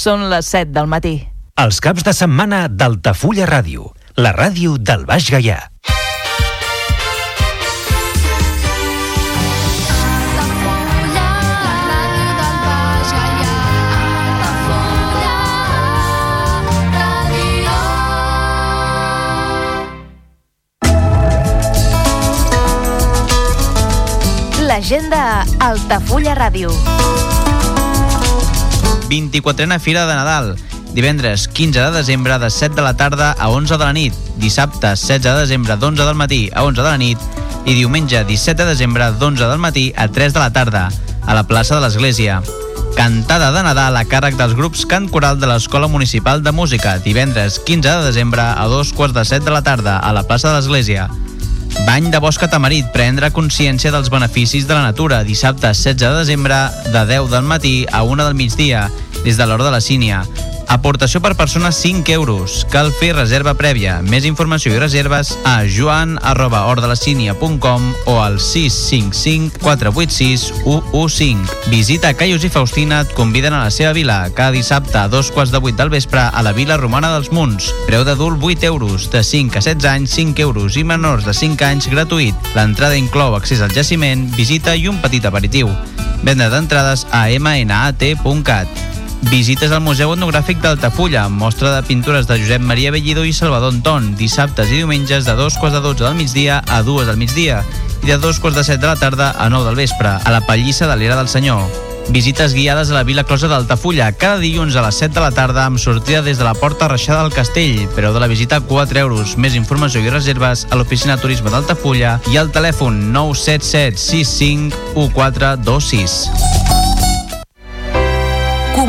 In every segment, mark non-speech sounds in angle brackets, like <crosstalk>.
Són les 7 del matí. Els caps de setmana d'Altafulla Ràdio, la ràdio del Baix Gaià. L'agenda Altafulla Ràdio. 24a Fira de Nadal. Divendres 15 de desembre de 7 de la tarda a 11 de la nit. Dissabte 16 de desembre d'11 del matí a 11 de la nit. I diumenge 17 de desembre d'11 del matí a 3 de la tarda a la plaça de l'Església. Cantada de Nadal a càrrec dels grups Cant Coral de l'Escola Municipal de Música, divendres 15 de desembre a dos quarts de set de la tarda a la plaça de l'Església. Bany de bosc a prendre consciència dels beneficis de la natura, dissabte 16 de desembre de 10 del matí a 1 del migdia, des de l'hora de la sínia. Aportació per persona 5 euros. Cal fer reserva prèvia. Més informació i reserves a joan arroba ordelacínia.com o al 655 486 115. Visita Caius i Faustina et conviden a la seva vila cada dissabte a dos quarts de vuit del vespre a la Vila Romana dels Munts. Preu d'adult 8 euros, de 5 a 16 anys 5 euros i menors de 5 anys gratuït. L'entrada inclou accés al jaciment, visita i un petit aperitiu. Venda d'entrades a mnat.cat. Visites al Museu Etnogràfic d'Altafulla, mostra de pintures de Josep Maria Bellido i Salvador Anton, dissabtes i diumenges de dos quarts de 12 del migdia a dues del migdia i de dos quarts de set de la tarda a 9 del vespre, a la Pallissa de l'Era del Senyor. Visites guiades a la Vila Closa d'Altafulla, cada dilluns a les 7 de la tarda amb sortida des de la Porta Reixada del Castell, preu de la visita 4 euros. Més informació i reserves a l'Oficina Turisme d'Altafulla i al telèfon 977 65 1426.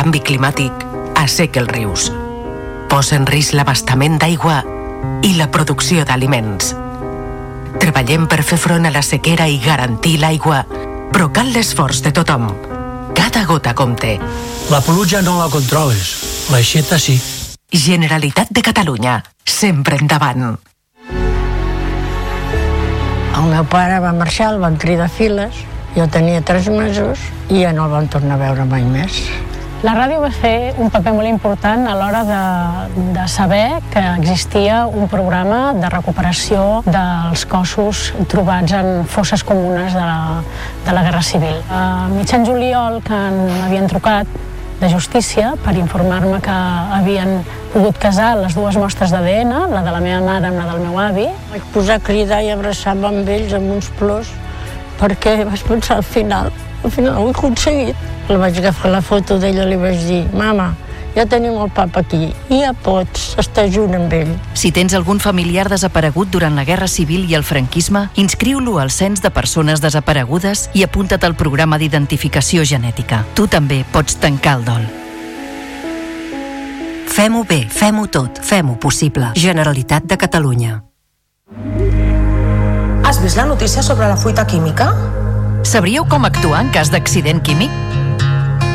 Canvi climàtic asseca els rius, posa en risc l'abastament d'aigua i la producció d'aliments. Treballem per fer front a la sequera i garantir l'aigua, però cal l'esforç de tothom. Cada gota compte. La pluja no la controles, l'aixeta sí. Generalitat de Catalunya, sempre endavant. El meu pare va marxar, el van cridar files, jo tenia tres mesos i ja no el van tornar a veure mai més. La ràdio va fer un paper molt important a l'hora de, de saber que existia un programa de recuperació dels cossos trobats en fosses comunes de la, de la Guerra Civil. A mitjan juliol, que m'havien trucat de justícia per informar-me que havien pogut casar les dues mostres d'ADN, la de la meva mare amb la del meu avi. Vaig posar a cridar i abraçar-me amb ells amb uns plors perquè vaig pensar al final, al final ho he aconseguit. La vaig agafar la foto d'ella i li vaig dir, mama, ja tenim el papa aquí, i ja pots estar junt amb ell. Si tens algun familiar desaparegut durant la Guerra Civil i el franquisme, inscriu-lo al Cens de Persones Desaparegudes i apunta't al programa d'identificació genètica. Tu també pots tancar el dol. Fem-ho bé, fem-ho tot, fem-ho possible. Generalitat de Catalunya. Has vist la notícia sobre la fuita química? Sabríeu com actuar en cas d'accident químic?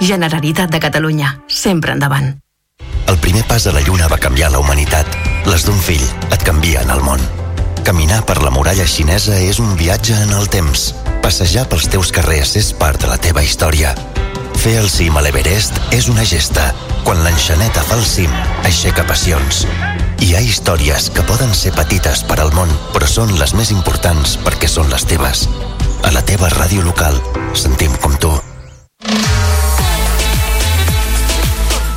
Generalitat de Catalunya. Sempre endavant. El primer pas a la Lluna va canviar la humanitat. Les d'un fill et canvien el món. Caminar per la muralla xinesa és un viatge en el temps. Passejar pels teus carrers és part de la teva història. Fer el cim a l'Everest és una gesta. Quan l'enxaneta fa el cim, aixeca passions. Hi ha històries que poden ser petites per al món, però són les més importants perquè són les teves. A la teva ràdio local, sentim com tu.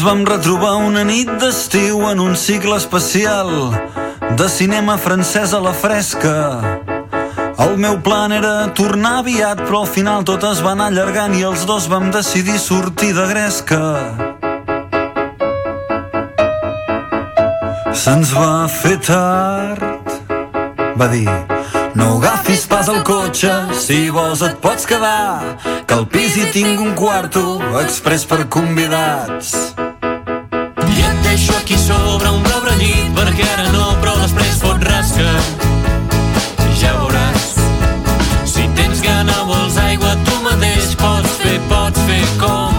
Ens vam retrobar una nit d'estiu en un cicle especial de cinema francès a la fresca. El meu plan era tornar aviat, però al final tot es va anar allargant i els dos vam decidir sortir de gresca. Se'ns va fer tard, va dir, no agafis pas el cotxe, si vols et pots quedar, que al pis hi tinc un quarto express per convidats. Deixo aquí sobre un pobre llit perquè ara no, però després fot rasca. Ja veuràs. Si tens gana vols aigua, tu mateix pots fer, pots fer com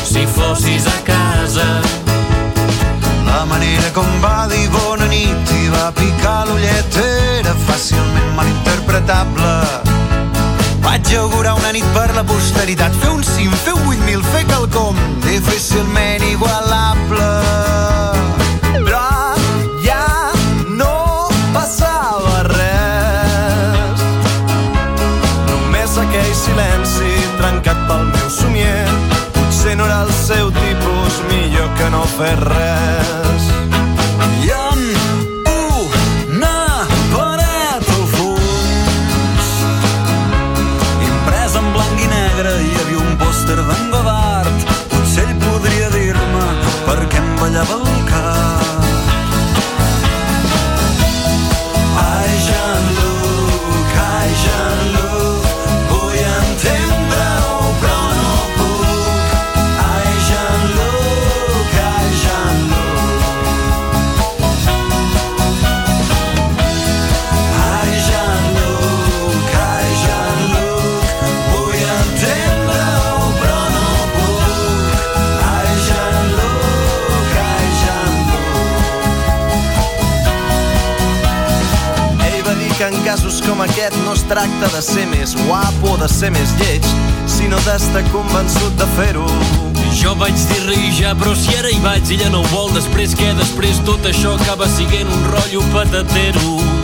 si fossis a casa. La manera com va dir bona nit i va picar l'ullet era fàcilment malinterpretable. Vaig augurar una nit per la posteritat, fer un cim, fer un 8.000, fer quelcom difícilment igualable. Però ja no passava res. Només aquell silenci trencat pel meu somier. Potser no era el seu tipus, millor que no fer res. Casos com aquest no es tracta de ser més guapo o de ser més lleig, sinó d'estar convençut de fer-ho. Jo vaig dir res ja, però si ara hi vaig, ella no ho vol. Després què? Després tot això acaba siguent un rotllo patatero.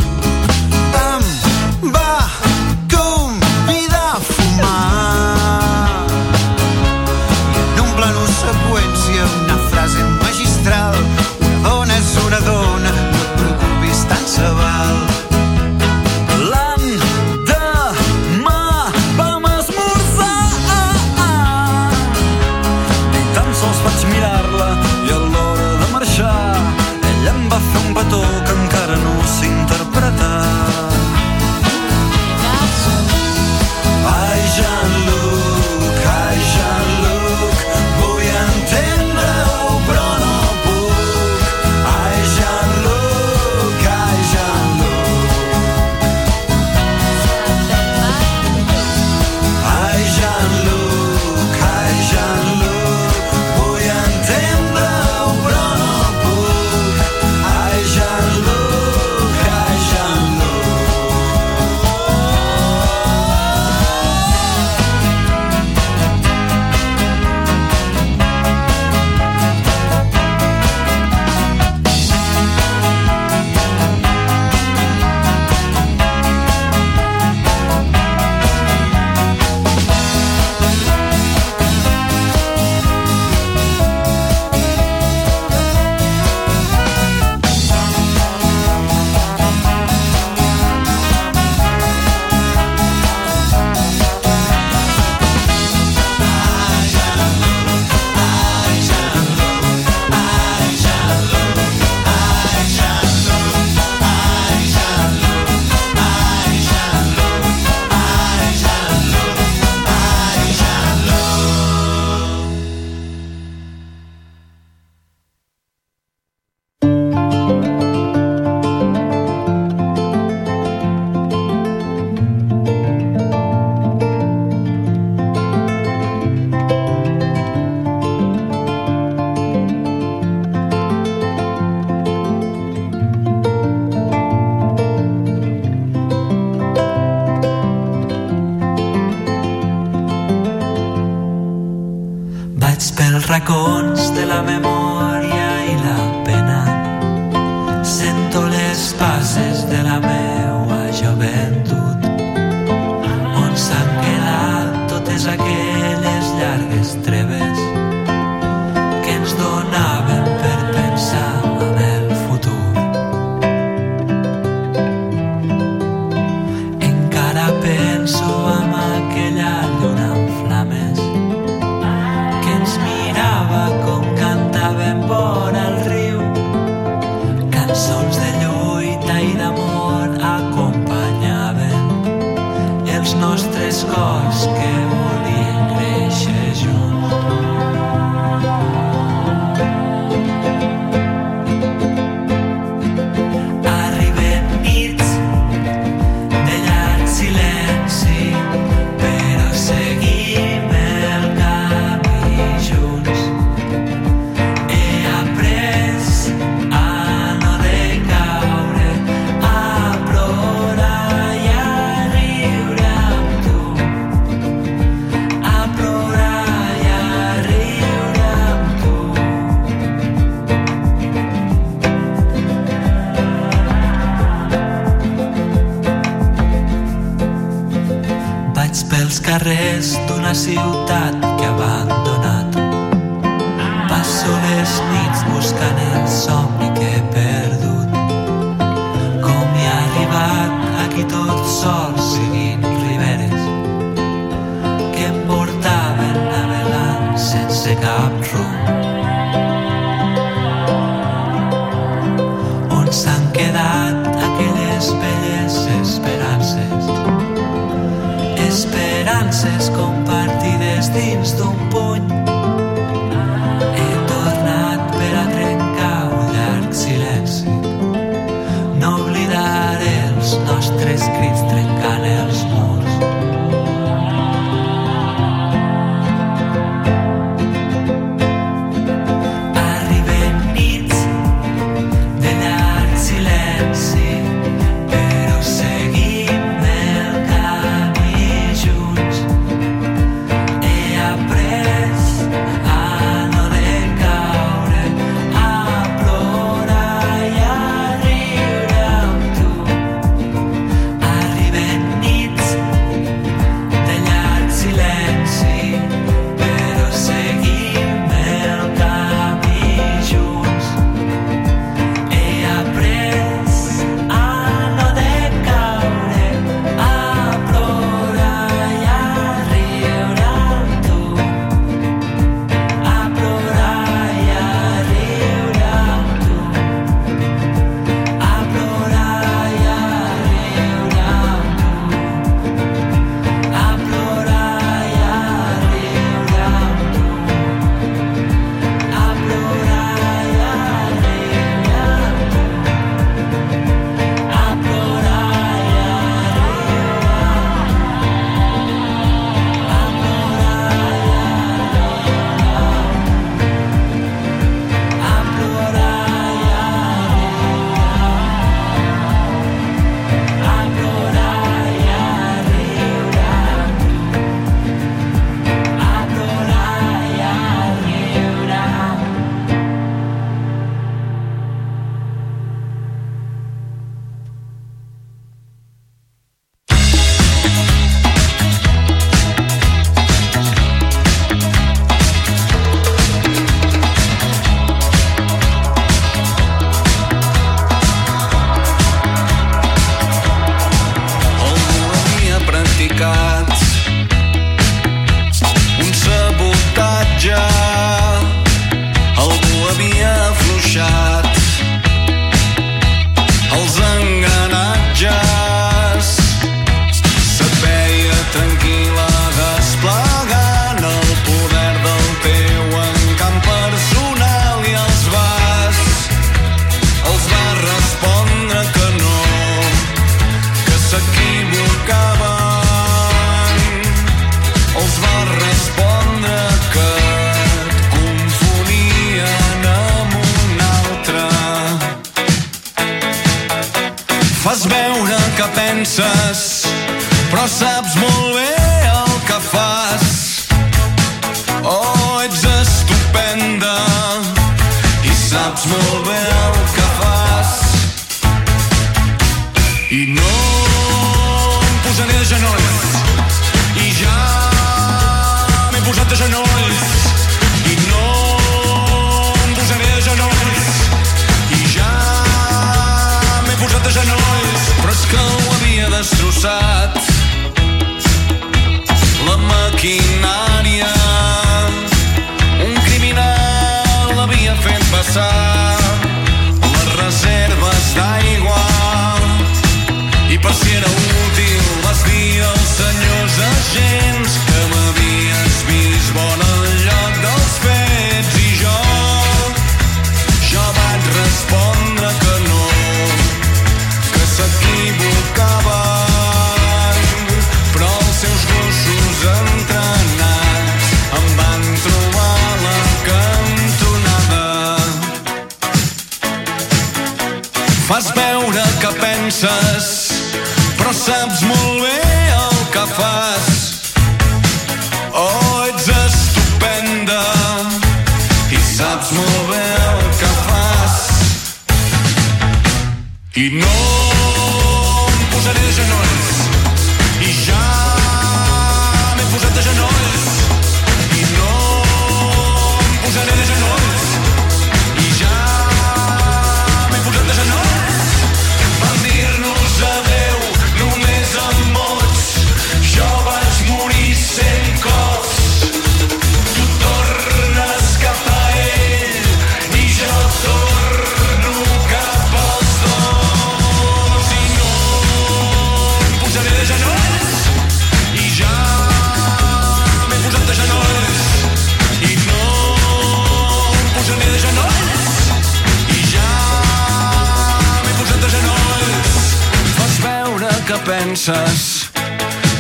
penses,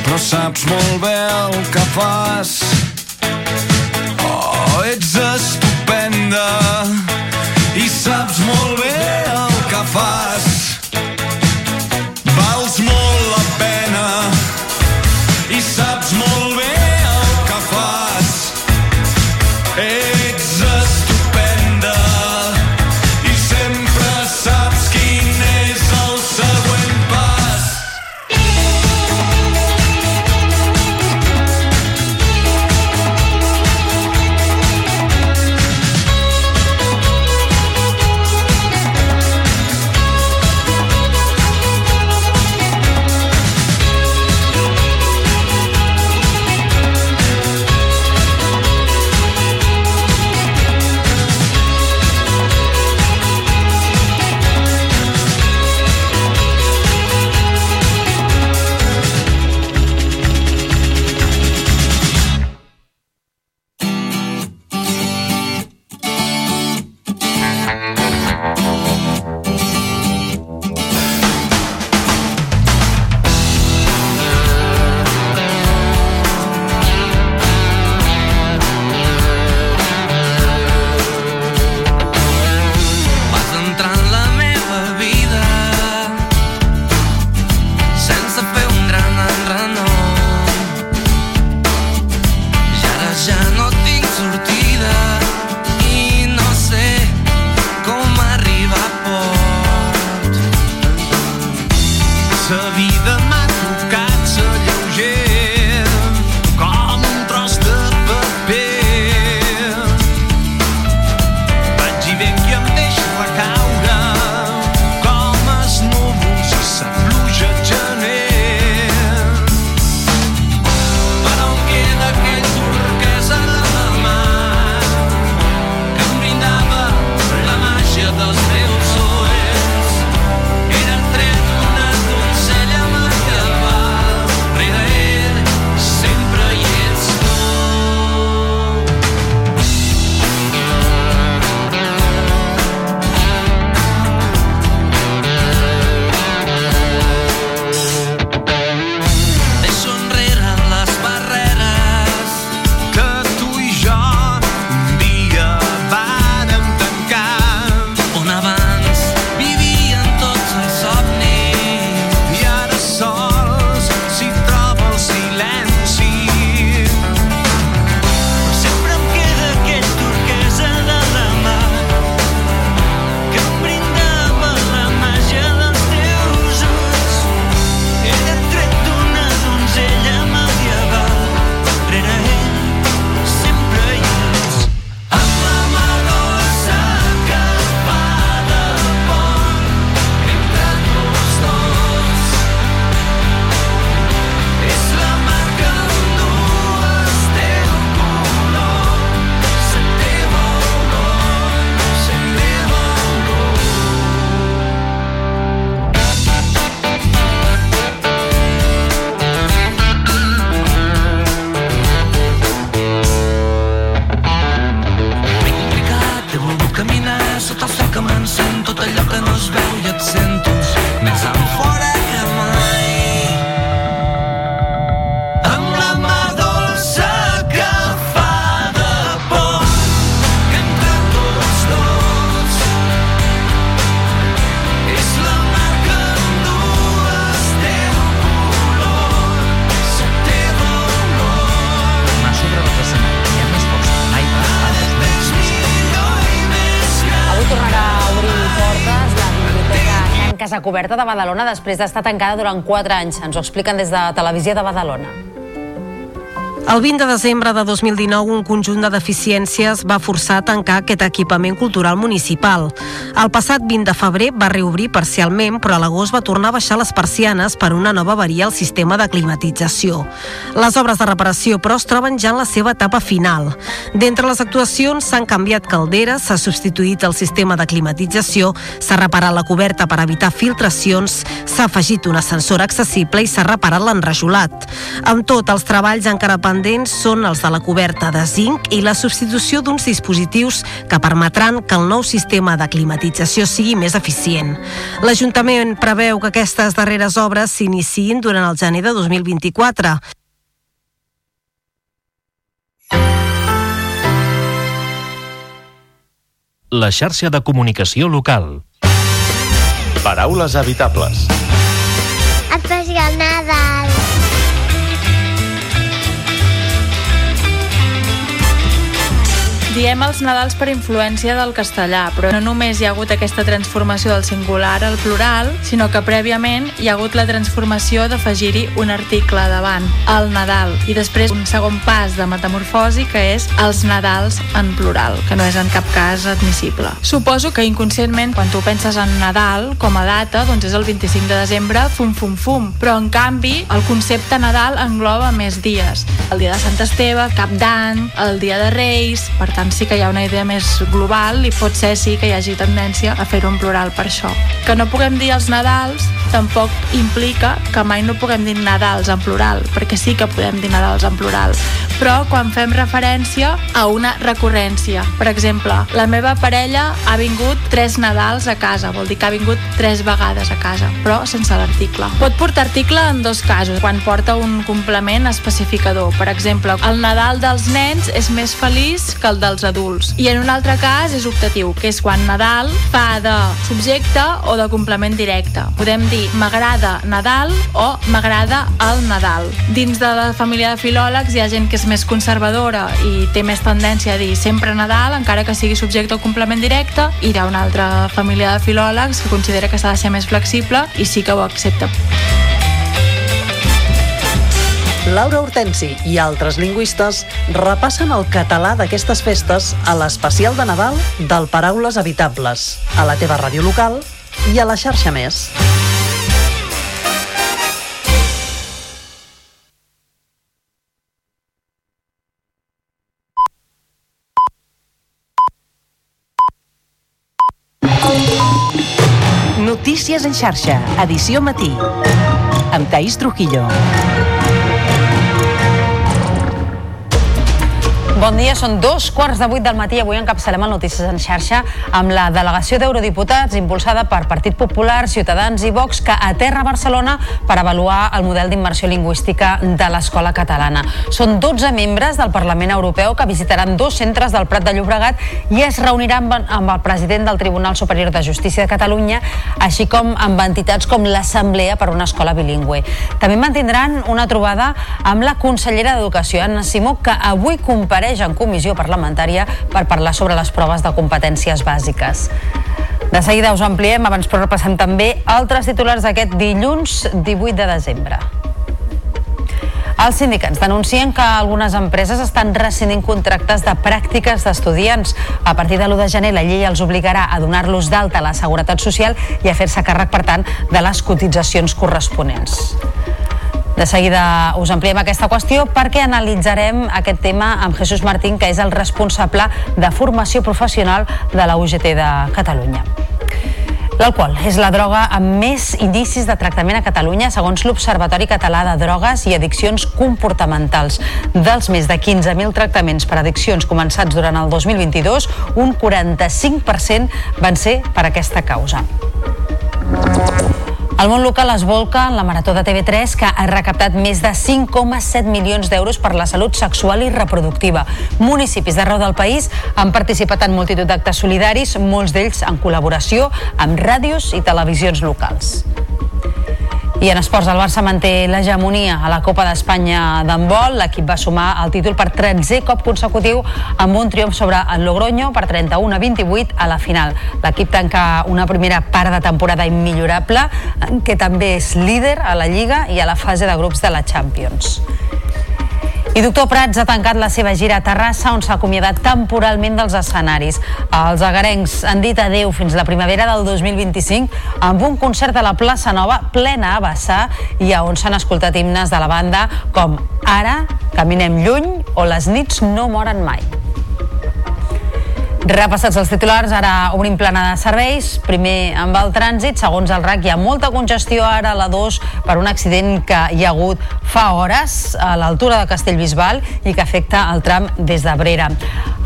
però saps molt bé el que fas. oberta de Badalona després d'estar tancada durant 4 anys. Ens ho expliquen des de Televisió de Badalona. El 20 de desembre de 2019, un conjunt de deficiències va forçar a tancar aquest equipament cultural municipal. El passat 20 de febrer va reobrir parcialment, però a l'agost va tornar a baixar les persianes per una nova avaria al sistema de climatització. Les obres de reparació, però, es troben ja en la seva etapa final. D'entre les actuacions s'han canviat calderes, s'ha substituït el sistema de climatització, s'ha reparat la coberta per evitar filtracions, s'ha afegit un ascensor accessible i s'ha reparat l'enrajolat. Amb tot, els treballs encara pendents pendents són els de la coberta de zinc i la substitució d'uns dispositius que permetran que el nou sistema de climatització sigui més eficient. L'Ajuntament preveu que aquestes darreres obres s'iniciïn durant el gener de 2024. La xarxa de comunicació local. Paraules habitables. Especial Nadal. Diem els Nadals per influència del castellà, però no només hi ha hagut aquesta transformació del singular al plural, sinó que prèviament hi ha hagut la transformació d'afegir-hi un article davant, el Nadal, i després un segon pas de metamorfosi que és els Nadals en plural, que no és en cap cas admissible. Suposo que inconscientment, quan tu penses en Nadal com a data, doncs és el 25 de desembre, fum, fum, fum, però en canvi el concepte Nadal engloba més dies. El dia de Sant Esteve, Cap d'Any, el dia de Reis, per tant sí que hi ha una idea més global i pot ser sí que hi hagi tendència a fer-ho en plural per això. Que no puguem dir els Nadals tampoc implica que mai no puguem dir Nadals en plural, perquè sí que podem dir Nadals en plural, però quan fem referència a una recurrència. Per exemple, la meva parella ha vingut tres Nadals a casa, vol dir que ha vingut tres vegades a casa, però sense l'article. Pot portar article en dos casos, quan porta un complement especificador. Per exemple, el Nadal dels nens és més feliç que el dels adults. I en un altre cas és optatiu, que és quan Nadal fa de subjecte o de complement directe. Podem dir m'agrada Nadal o m'agrada el Nadal. Dins de la família de filòlegs hi ha gent que és més conservadora i té més tendència a dir sempre Nadal, encara que sigui subjecte o complement directe, i hi ha una altra família de filòlegs que considera que s'ha de ser més flexible i sí que ho accepta. Laura Hortensi i altres lingüistes repassen el català d'aquestes festes a l'especial de Nadal del Paraules Habitables, a la teva ràdio local i a la xarxa més. Notícies en xarxa, edició matí. Amb Taís Trujillo. Bon dia, són dos quarts de vuit del matí. Avui encapçalem el Notícies en xarxa amb la delegació d'eurodiputats impulsada per Partit Popular, Ciutadans i Vox que aterra Barcelona per avaluar el model d'immersió lingüística de l'escola catalana. Són 12 membres del Parlament Europeu que visitaran dos centres del Prat de Llobregat i es reuniran amb el president del Tribunal Superior de Justícia de Catalunya, així com amb entitats com l'Assemblea per una escola bilingüe. També mantindran una trobada amb la consellera d'Educació, Anna Simó, que avui compareix en comissió parlamentària per parlar sobre les proves de competències bàsiques. De seguida us ampliem, abans però repassem també altres titulars d'aquest dilluns 18 de desembre. Els sindicats denuncien que algunes empreses estan rescindint contractes de pràctiques d'estudiants. A partir de l'1 de gener la llei els obligarà a donar-los d'alta a la Seguretat Social i a fer-se càrrec, per tant, de les cotitzacions corresponents. De seguida us ampliem aquesta qüestió perquè analitzarem aquest tema amb Jesús Martín, que és el responsable de formació professional de la UGT de Catalunya. L'alcohol és la droga amb més indicis de tractament a Catalunya segons l'Observatori Català de Drogues i Addiccions Comportamentals. Dels més de 15.000 tractaments per addiccions començats durant el 2022, un 45% van ser per aquesta causa. El món local es volca en la Marató de TV3 que ha recaptat més de 5,7 milions d'euros per la salut sexual i reproductiva. Municipis d'arreu del país han participat en multitud d'actes solidaris, molts d'ells en col·laboració amb ràdios i televisions locals. I en esports, el Barça manté l'hegemonia a la Copa d'Espanya d'handbol. L'equip va sumar el títol per 13è cop consecutiu amb un triomf sobre el Logroño per 31 a 28 a la final. L'equip tanca una primera part de temporada immillorable, que també és líder a la Lliga i a la fase de grups de la Champions. I Doctor Prats ha tancat la seva gira a Terrassa, on s'ha acomiadat temporalment dels escenaris. Els agarencs han dit adeu fins la primavera del 2025 amb un concert a la plaça Nova plena a vessar i a on s'han escoltat himnes de la banda com Ara, Caminem lluny o Les nits no moren mai. Repassats els titulars, ara obrim plana de serveis. Primer amb el trànsit, segons el RAC hi ha molta congestió ara a la 2 per un accident que hi ha hagut fa hores a l'altura de Castellbisbal i que afecta el tram des d'Abrera.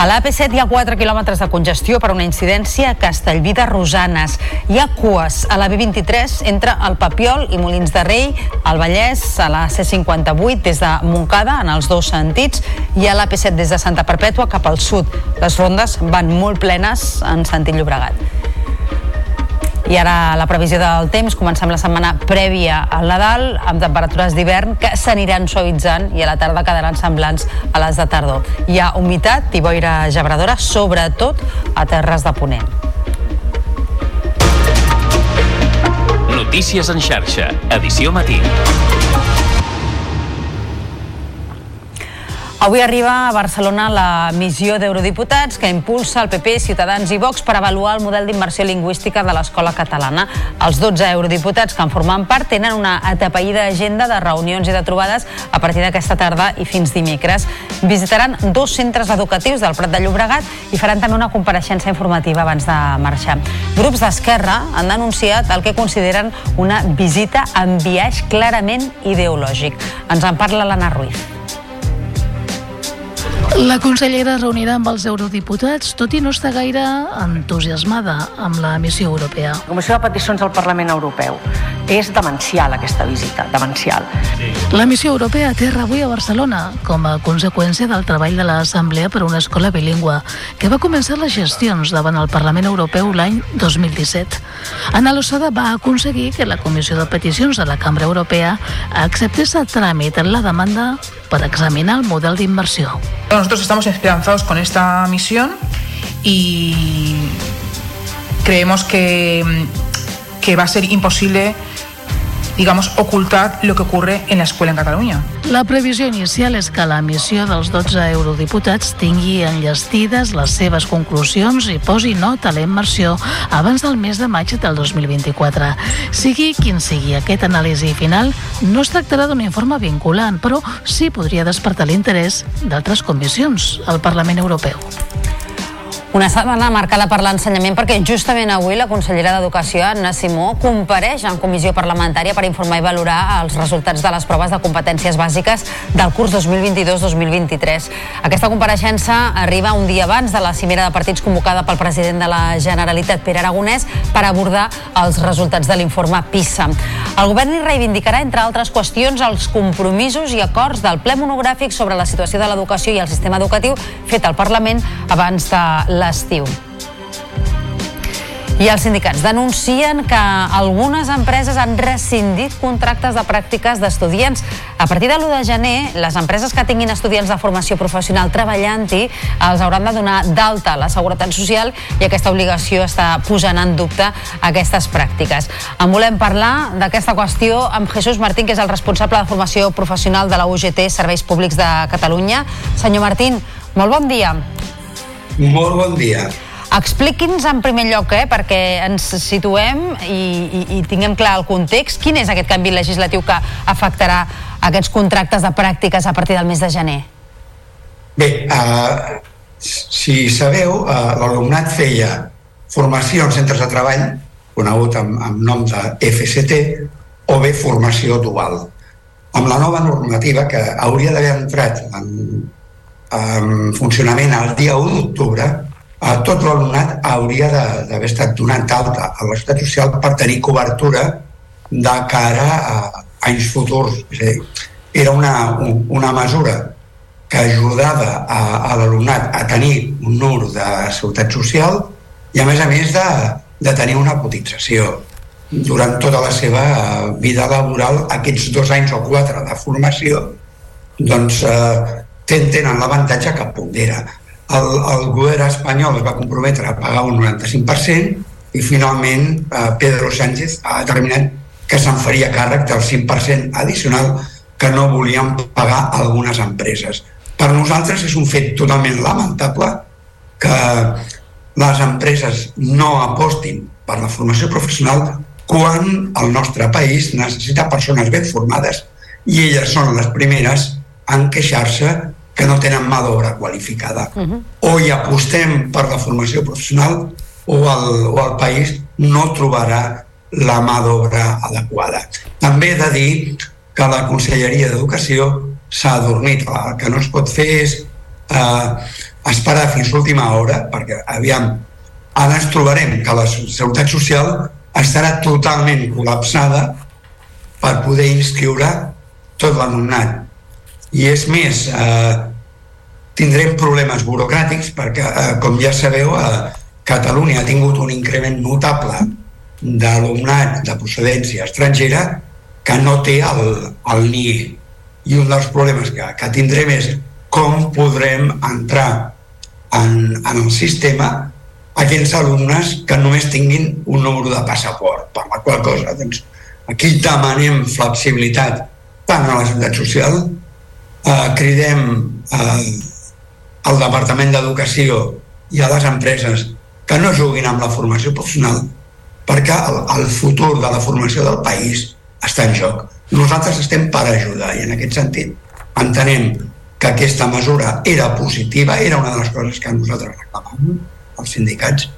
A l'AP7 hi ha 4 quilòmetres de congestió per una incidència a Castellví de Rosanes. Hi ha cues a la B23 entre el Papiol i Molins de Rei, al Vallès, a la C58 des de Montcada en els dos sentits i a l'AP7 des de Santa Perpètua cap al sud. Les rondes van molt plenes en sentit Llobregat. I ara la previsió del temps, comencem la setmana prèvia al Nadal, amb temperatures d'hivern que s'aniran suavitzant i a la tarda quedaran semblants a les de tardor. Hi ha humitat i boira gebradora, sobretot a terres de Ponent. Notícies en xarxa, edició matí. Avui arriba a Barcelona la missió d'eurodiputats que impulsa el PP, Ciutadans i Vox per avaluar el model d'immersió lingüística de l'escola catalana. Els 12 eurodiputats que en formen part tenen una atapeïda agenda de reunions i de trobades a partir d'aquesta tarda i fins dimecres. Visitaran dos centres educatius del Prat de Llobregat i faran també una compareixença informativa abans de marxar. Grups d'Esquerra han denunciat el que consideren una visita amb viatge clarament ideològic. Ens en parla l'Anna Ruiz. La consellera reunirà amb els eurodiputats, tot i no estar gaire entusiasmada amb la missió europea. La Comissió de Peticions del Parlament Europeu. És demencial aquesta visita, demencial. La missió europea aterra avui a Barcelona com a conseqüència del treball de l'Assemblea per una escola bilingüe, que va començar les gestions davant el Parlament Europeu l'any 2017. Ana Losada va aconseguir que la Comissió de Peticions de la Cambra Europea acceptés a tràmit la demanda per examinar el model d'inversió. Nosotros estamos esperanzados con esta misión y creemos que, que va a ser imposible digamos, ocultar lo que ocurre en la escuela en Cataluña. La previsió inicial és que la missió dels 12 eurodiputats tingui enllestides les seves conclusions i posi nota a la immersió abans del mes de maig del 2024. Sigui quin sigui aquest anàlisi final, no es tractarà d'un informe vinculant, però sí podria despertar l'interès d'altres comissions al Parlament Europeu. Una setmana marcada per l'ensenyament perquè justament avui la consellera d'Educació, Anna Simó, compareix en comissió parlamentària per informar i valorar els resultats de les proves de competències bàsiques del curs 2022-2023. Aquesta compareixença arriba un dia abans de la cimera de partits convocada pel president de la Generalitat, Pere Aragonès, per abordar els resultats de l'informe PISA. El govern hi reivindicarà, entre altres qüestions, els compromisos i acords del ple monogràfic sobre la situació de l'educació i el sistema educatiu fet al Parlament abans de l'estiu. I els sindicats denuncien que algunes empreses han rescindit contractes de pràctiques d'estudiants. A partir de l'1 de gener, les empreses que tinguin estudiants de formació professional treballant-hi els hauran de donar d'alta la Seguretat Social i aquesta obligació està posant en dubte aquestes pràctiques. En volem parlar d'aquesta qüestió amb Jesús Martín, que és el responsable de formació professional de la UGT Serveis Públics de Catalunya. Senyor Martín, molt bon dia. Molt bon dia. Expliqui'ns en primer lloc, eh, perquè ens situem i, i, i tinguem clar el context, quin és aquest canvi legislatiu que afectarà aquests contractes de pràctiques a partir del mes de gener? Bé, uh, si sabeu, uh, l'alumnat feia formació en centres de treball, conegut amb, amb nom de FCT, o bé formació dual. Amb la nova normativa que hauria d'haver entrat en, en funcionament el dia 1 d'octubre, eh, tot l'alumnat hauria d'haver estat donat d'alta a l'estat social per tenir cobertura de cara a anys futurs. És a dir, era una, una mesura que ajudava a, a l'alumnat a tenir un número de seguretat social i a més a més de, de tenir una cotització durant tota la seva vida laboral aquests dos anys o quatre de formació doncs eh, tenen l'avantatge que pondera el, el govern espanyol es va comprometre a pagar un 95% i finalment eh, Pedro Sánchez ha determinat que se'n faria càrrec del 5% addicional que no volien pagar algunes empreses. Per nosaltres és un fet totalment lamentable que les empreses no apostin per la formació professional quan el nostre país necessita persones ben formades i elles són les primeres en queixar-se que no tenen mà d'obra qualificada. Uh -huh. O hi apostem per la formació professional o el, o el país no trobarà la mà d'obra adequada. També he de dir que la Conselleria d'Educació s'ha adormit. El que no es pot fer és eh, esperar fins l'última hora, perquè, aviam, ara ens trobarem que la Seguretat Social estarà totalment col·lapsada per poder inscriure tot l'alumnat. I és més, eh, tindrem problemes burocràtics perquè, eh, com ja sabeu, eh, Catalunya ha tingut un increment notable d'alumnat de procedència estrangera que no té el, el NIE. I un dels problemes que, que tindrem és com podrem entrar en, en el sistema aquells alumnes que només tinguin un número de passaport, per la qual cosa doncs, aquí demanem flexibilitat tant a la Seguretat Social, eh, cridem eh, al Departament d'Educació i a les empreses que no juguin amb la formació professional perquè el, el futur de la formació del país està en joc. Nosaltres estem per ajudar i en aquest sentit entenem que aquesta mesura era positiva, era una de les coses que nosaltres reclamàvem, els sindicats,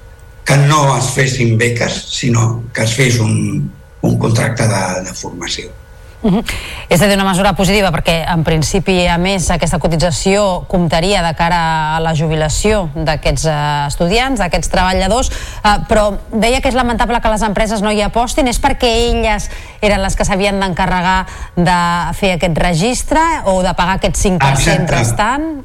que no es fessin beques, sinó que es fes un, un contracte de, de formació. Uh -huh. És a dir, una mesura positiva perquè en principi a més aquesta cotització comptaria de cara a la jubilació d'aquests uh, estudiants, d'aquests treballadors uh, però deia que és lamentable que les empreses no hi apostin, és perquè elles eren les que s'havien d'encarregar de fer aquest registre o de pagar aquest 5% Exacte. restant?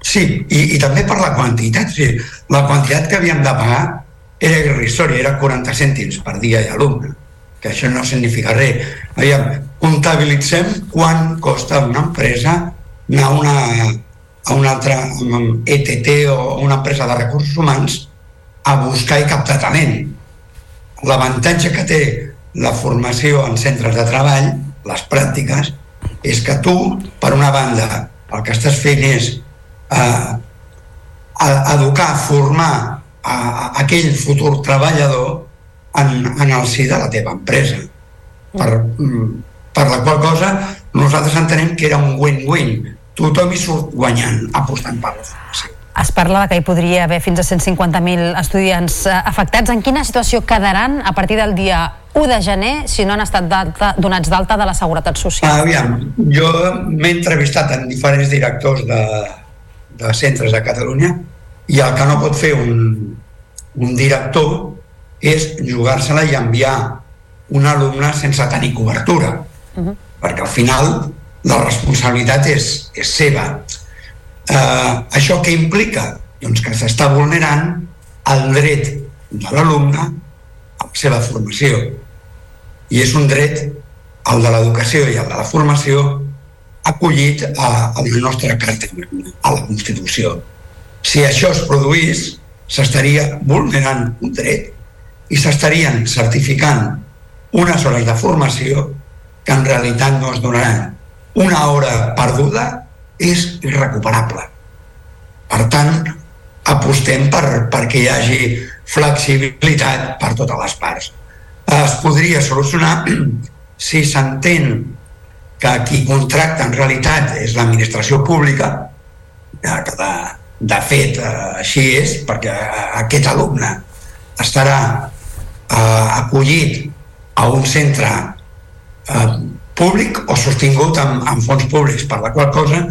Sí, i, i també per la quantitat sí, la quantitat que havíem de pagar era irrisòria, era 40 cèntims per dia i alumne que això no significa res. Aviam, comptabilitzem quan costa una empresa anar a una, a una altra ETT o una empresa de recursos humans a buscar i captar talent. L'avantatge que té la formació en centres de treball, les pràctiques, és que tu, per una banda, el que estàs fent és eh, educar, formar a, a aquell futur treballador en, en el si de la teva empresa. Per, mm, per la qual cosa nosaltres entenem que era un win-win. Tothom hi surt guanyant apostant per la formació. Es parla que hi podria haver fins a 150.000 estudiants eh, afectats. En quina situació quedaran a partir del dia 1 de gener si no han estat donats d'alta de la Seguretat Social? Aviam, jo m'he entrevistat amb diferents directors de, de centres de Catalunya i el que no pot fer un, un director és jugar-se-la i enviar un alumne sense tenir cobertura uh -huh. perquè al final la responsabilitat és, és seva eh, això què implica? doncs que s'està vulnerant el dret de l'alumne a la seva formació i és un dret el de l'educació i el de la formació acollit a, a la nostra carta a la Constitució si això es produís s'estaria vulnerant un dret i s'estarien certificant unes hores de formació que en realitat no es donaran. Una hora perduda és irrecuperable. Per tant, apostem per, perquè hi hagi flexibilitat per totes les parts. Es podria solucionar <clears throat> si s'entén que qui contracta en realitat és l'administració pública, que de, de fet eh, així és, perquè aquest alumne estarà eh, acollit a un centre eh, públic o sostingut amb, amb fons públics, per la qual cosa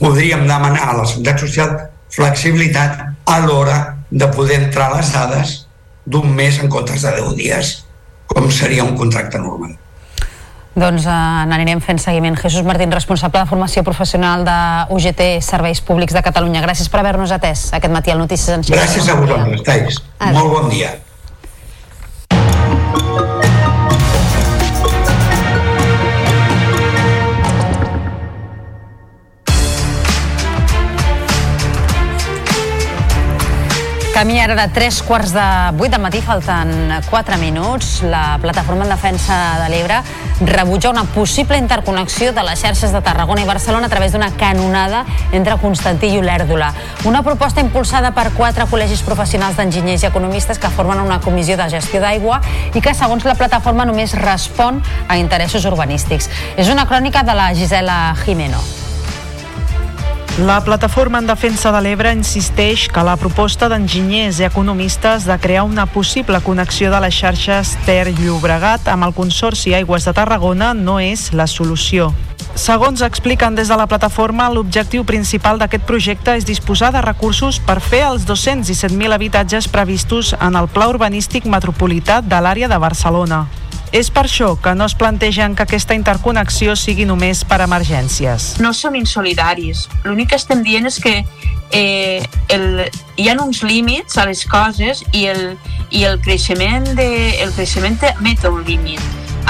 podríem demanar a la Seguretat Social flexibilitat a l'hora de poder entrar les dades d'un mes en comptes de 10 dies, com seria un contracte normal. Doncs eh, n'anirem fent seguiment. Jesús Martín, responsable de formació professional de UGT Serveis Públics de Catalunya. Gràcies per haver-nos atès aquest matí al Notícies en Xarxa. Gràcies a vosaltres, Tais. Molt bon dia. Thank you. Camí ara de 3 quarts de 8 del matí, falten 4 minuts. La plataforma en defensa de l'Ebre rebutja una possible interconnexió de les xarxes de Tarragona i Barcelona a través d'una canonada entre Constantí i Olèrdola. Una proposta impulsada per quatre col·legis professionals d'enginyers i economistes que formen una comissió de gestió d'aigua i que, segons la plataforma, només respon a interessos urbanístics. És una crònica de la Gisela Jimeno. La plataforma en defensa de l'Ebre insisteix que la proposta d'enginyers i economistes de crear una possible connexió de les xarxes Ter-Llobregat amb el Consorci Aigües de Tarragona no és la solució. Segons expliquen des de la plataforma, l'objectiu principal d'aquest projecte és disposar de recursos per fer els 217.000 habitatges previstos en el Pla Urbanístic Metropolità de l'àrea de Barcelona. És per això que no es plantegen que aquesta interconnexió sigui només per emergències. no som insolidaris. L'únic que estem dient és que eh, el, hi ha uns límits a les coses i el, i el creixement, de, el creixement té un límit.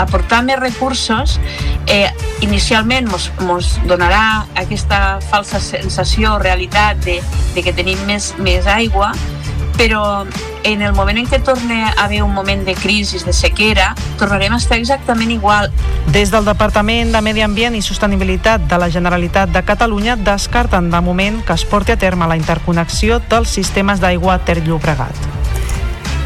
Aportar més recursos eh, inicialment mos donarà aquesta falsa sensació o realitat de, de que tenim més, més aigua, però en el moment en què torna a haver un moment de crisi, de sequera, tornarem a estar exactament igual. Des del Departament de Medi Ambient i Sostenibilitat de la Generalitat de Catalunya descarten de moment que es porti a terme la interconnexió dels sistemes d'aigua Ter-Llobregat.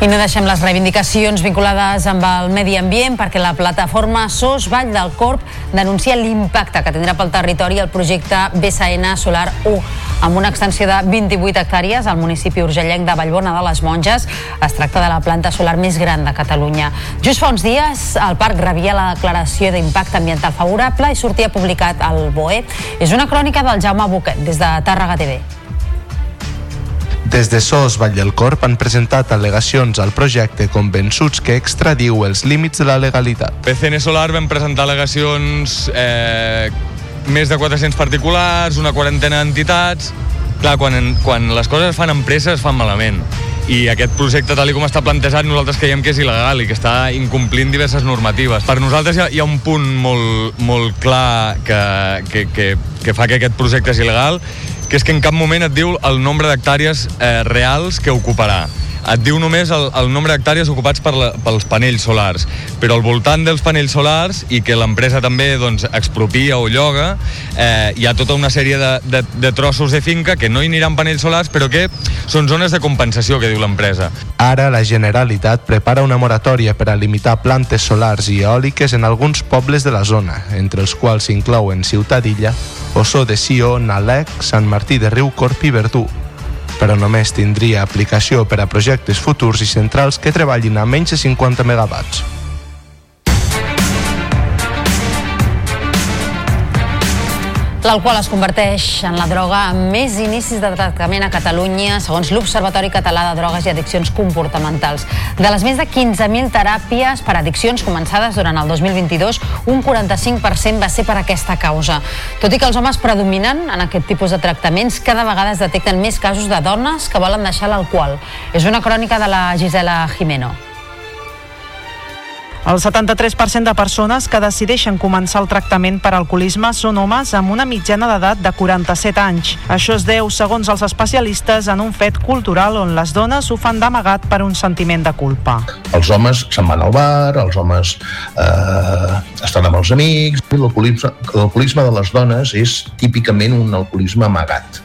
I no deixem les reivindicacions vinculades amb el medi ambient perquè la plataforma SOS Vall del Corp denuncia l'impacte que tindrà pel territori el projecte BSN Solar 1 amb una extensió de 28 hectàrees al municipi urgellenc de Vallbona de les Monges. Es tracta de la planta solar més gran de Catalunya. Just fa uns dies el parc rebia la declaració d'impacte ambiental favorable i sortia publicat al BOE. És una crònica del Jaume Buquet des de Tàrrega TV. Des de SOS Vall del Corp han presentat al·legacions al projecte convençuts que extradiu els límits de la legalitat. BCN Solar vam presentar al·legacions eh, més de 400 particulars, una quarantena d'entitats... Clar, quan, quan les coses es fan en pressa es fan malament i aquest projecte tal com està plantejat nosaltres creiem que és il·legal i que està incomplint diverses normatives. Per nosaltres hi ha, hi ha un punt molt, molt clar que, que, que, que fa que aquest projecte és il·legal que és que en cap moment et diu el nombre d'hectàrees eh, reals que ocuparà et diu només el, el nombre d'hectàrees ocupats per la, pels panells solars. Però al voltant dels panells solars, i que l'empresa també doncs, expropia o lloga, eh, hi ha tota una sèrie de, de, de trossos de finca que no hi aniran panells solars, però que són zones de compensació, que diu l'empresa. Ara la Generalitat prepara una moratòria per a limitar plantes solars i eòliques en alguns pobles de la zona, entre els quals s'inclouen Ciutadilla, Ossó de Sió, Nalec, Sant Martí de Riucorp i Verdú, però només tindria aplicació per a projectes futurs i centrals que treballin a menys de 50 megawatts. L'alcohol es converteix en la droga amb més inicis de tractament a Catalunya, segons l'Observatori Català de Drogues i Addiccions Comportamentals. De les més de 15.000 teràpies per addiccions començades durant el 2022, un 45% va ser per aquesta causa. Tot i que els homes predominen en aquest tipus de tractaments, cada vegada es detecten més casos de dones que volen deixar l'alcohol. És una crònica de la Gisela Jimeno. El 73% de persones que decideixen començar el tractament per alcoholisme són homes amb una mitjana d'edat de 47 anys. Això es deu, segons els especialistes, en un fet cultural on les dones ho fan d'amagat per un sentiment de culpa. Els homes se'n van al bar, els homes eh, estan amb els amics... L'alcoholisme de les dones és típicament un alcoholisme amagat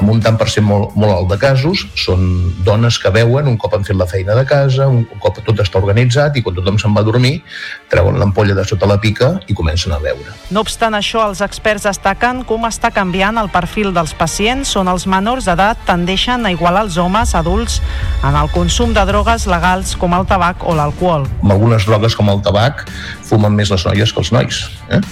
amb un tant per cent molt, molt alt de casos, són dones que veuen un cop han fet la feina de casa, un cop tot està organitzat i quan tothom se'n va a dormir, treuen l'ampolla de sota la pica i comencen a beure. No obstant això, els experts destaquen com està canviant el perfil dels pacients on els menors d'edat tendeixen a igualar els homes adults en el consum de drogues legals com el tabac o l'alcohol. Amb algunes drogues com el tabac fumen més les noies que els nois, eh?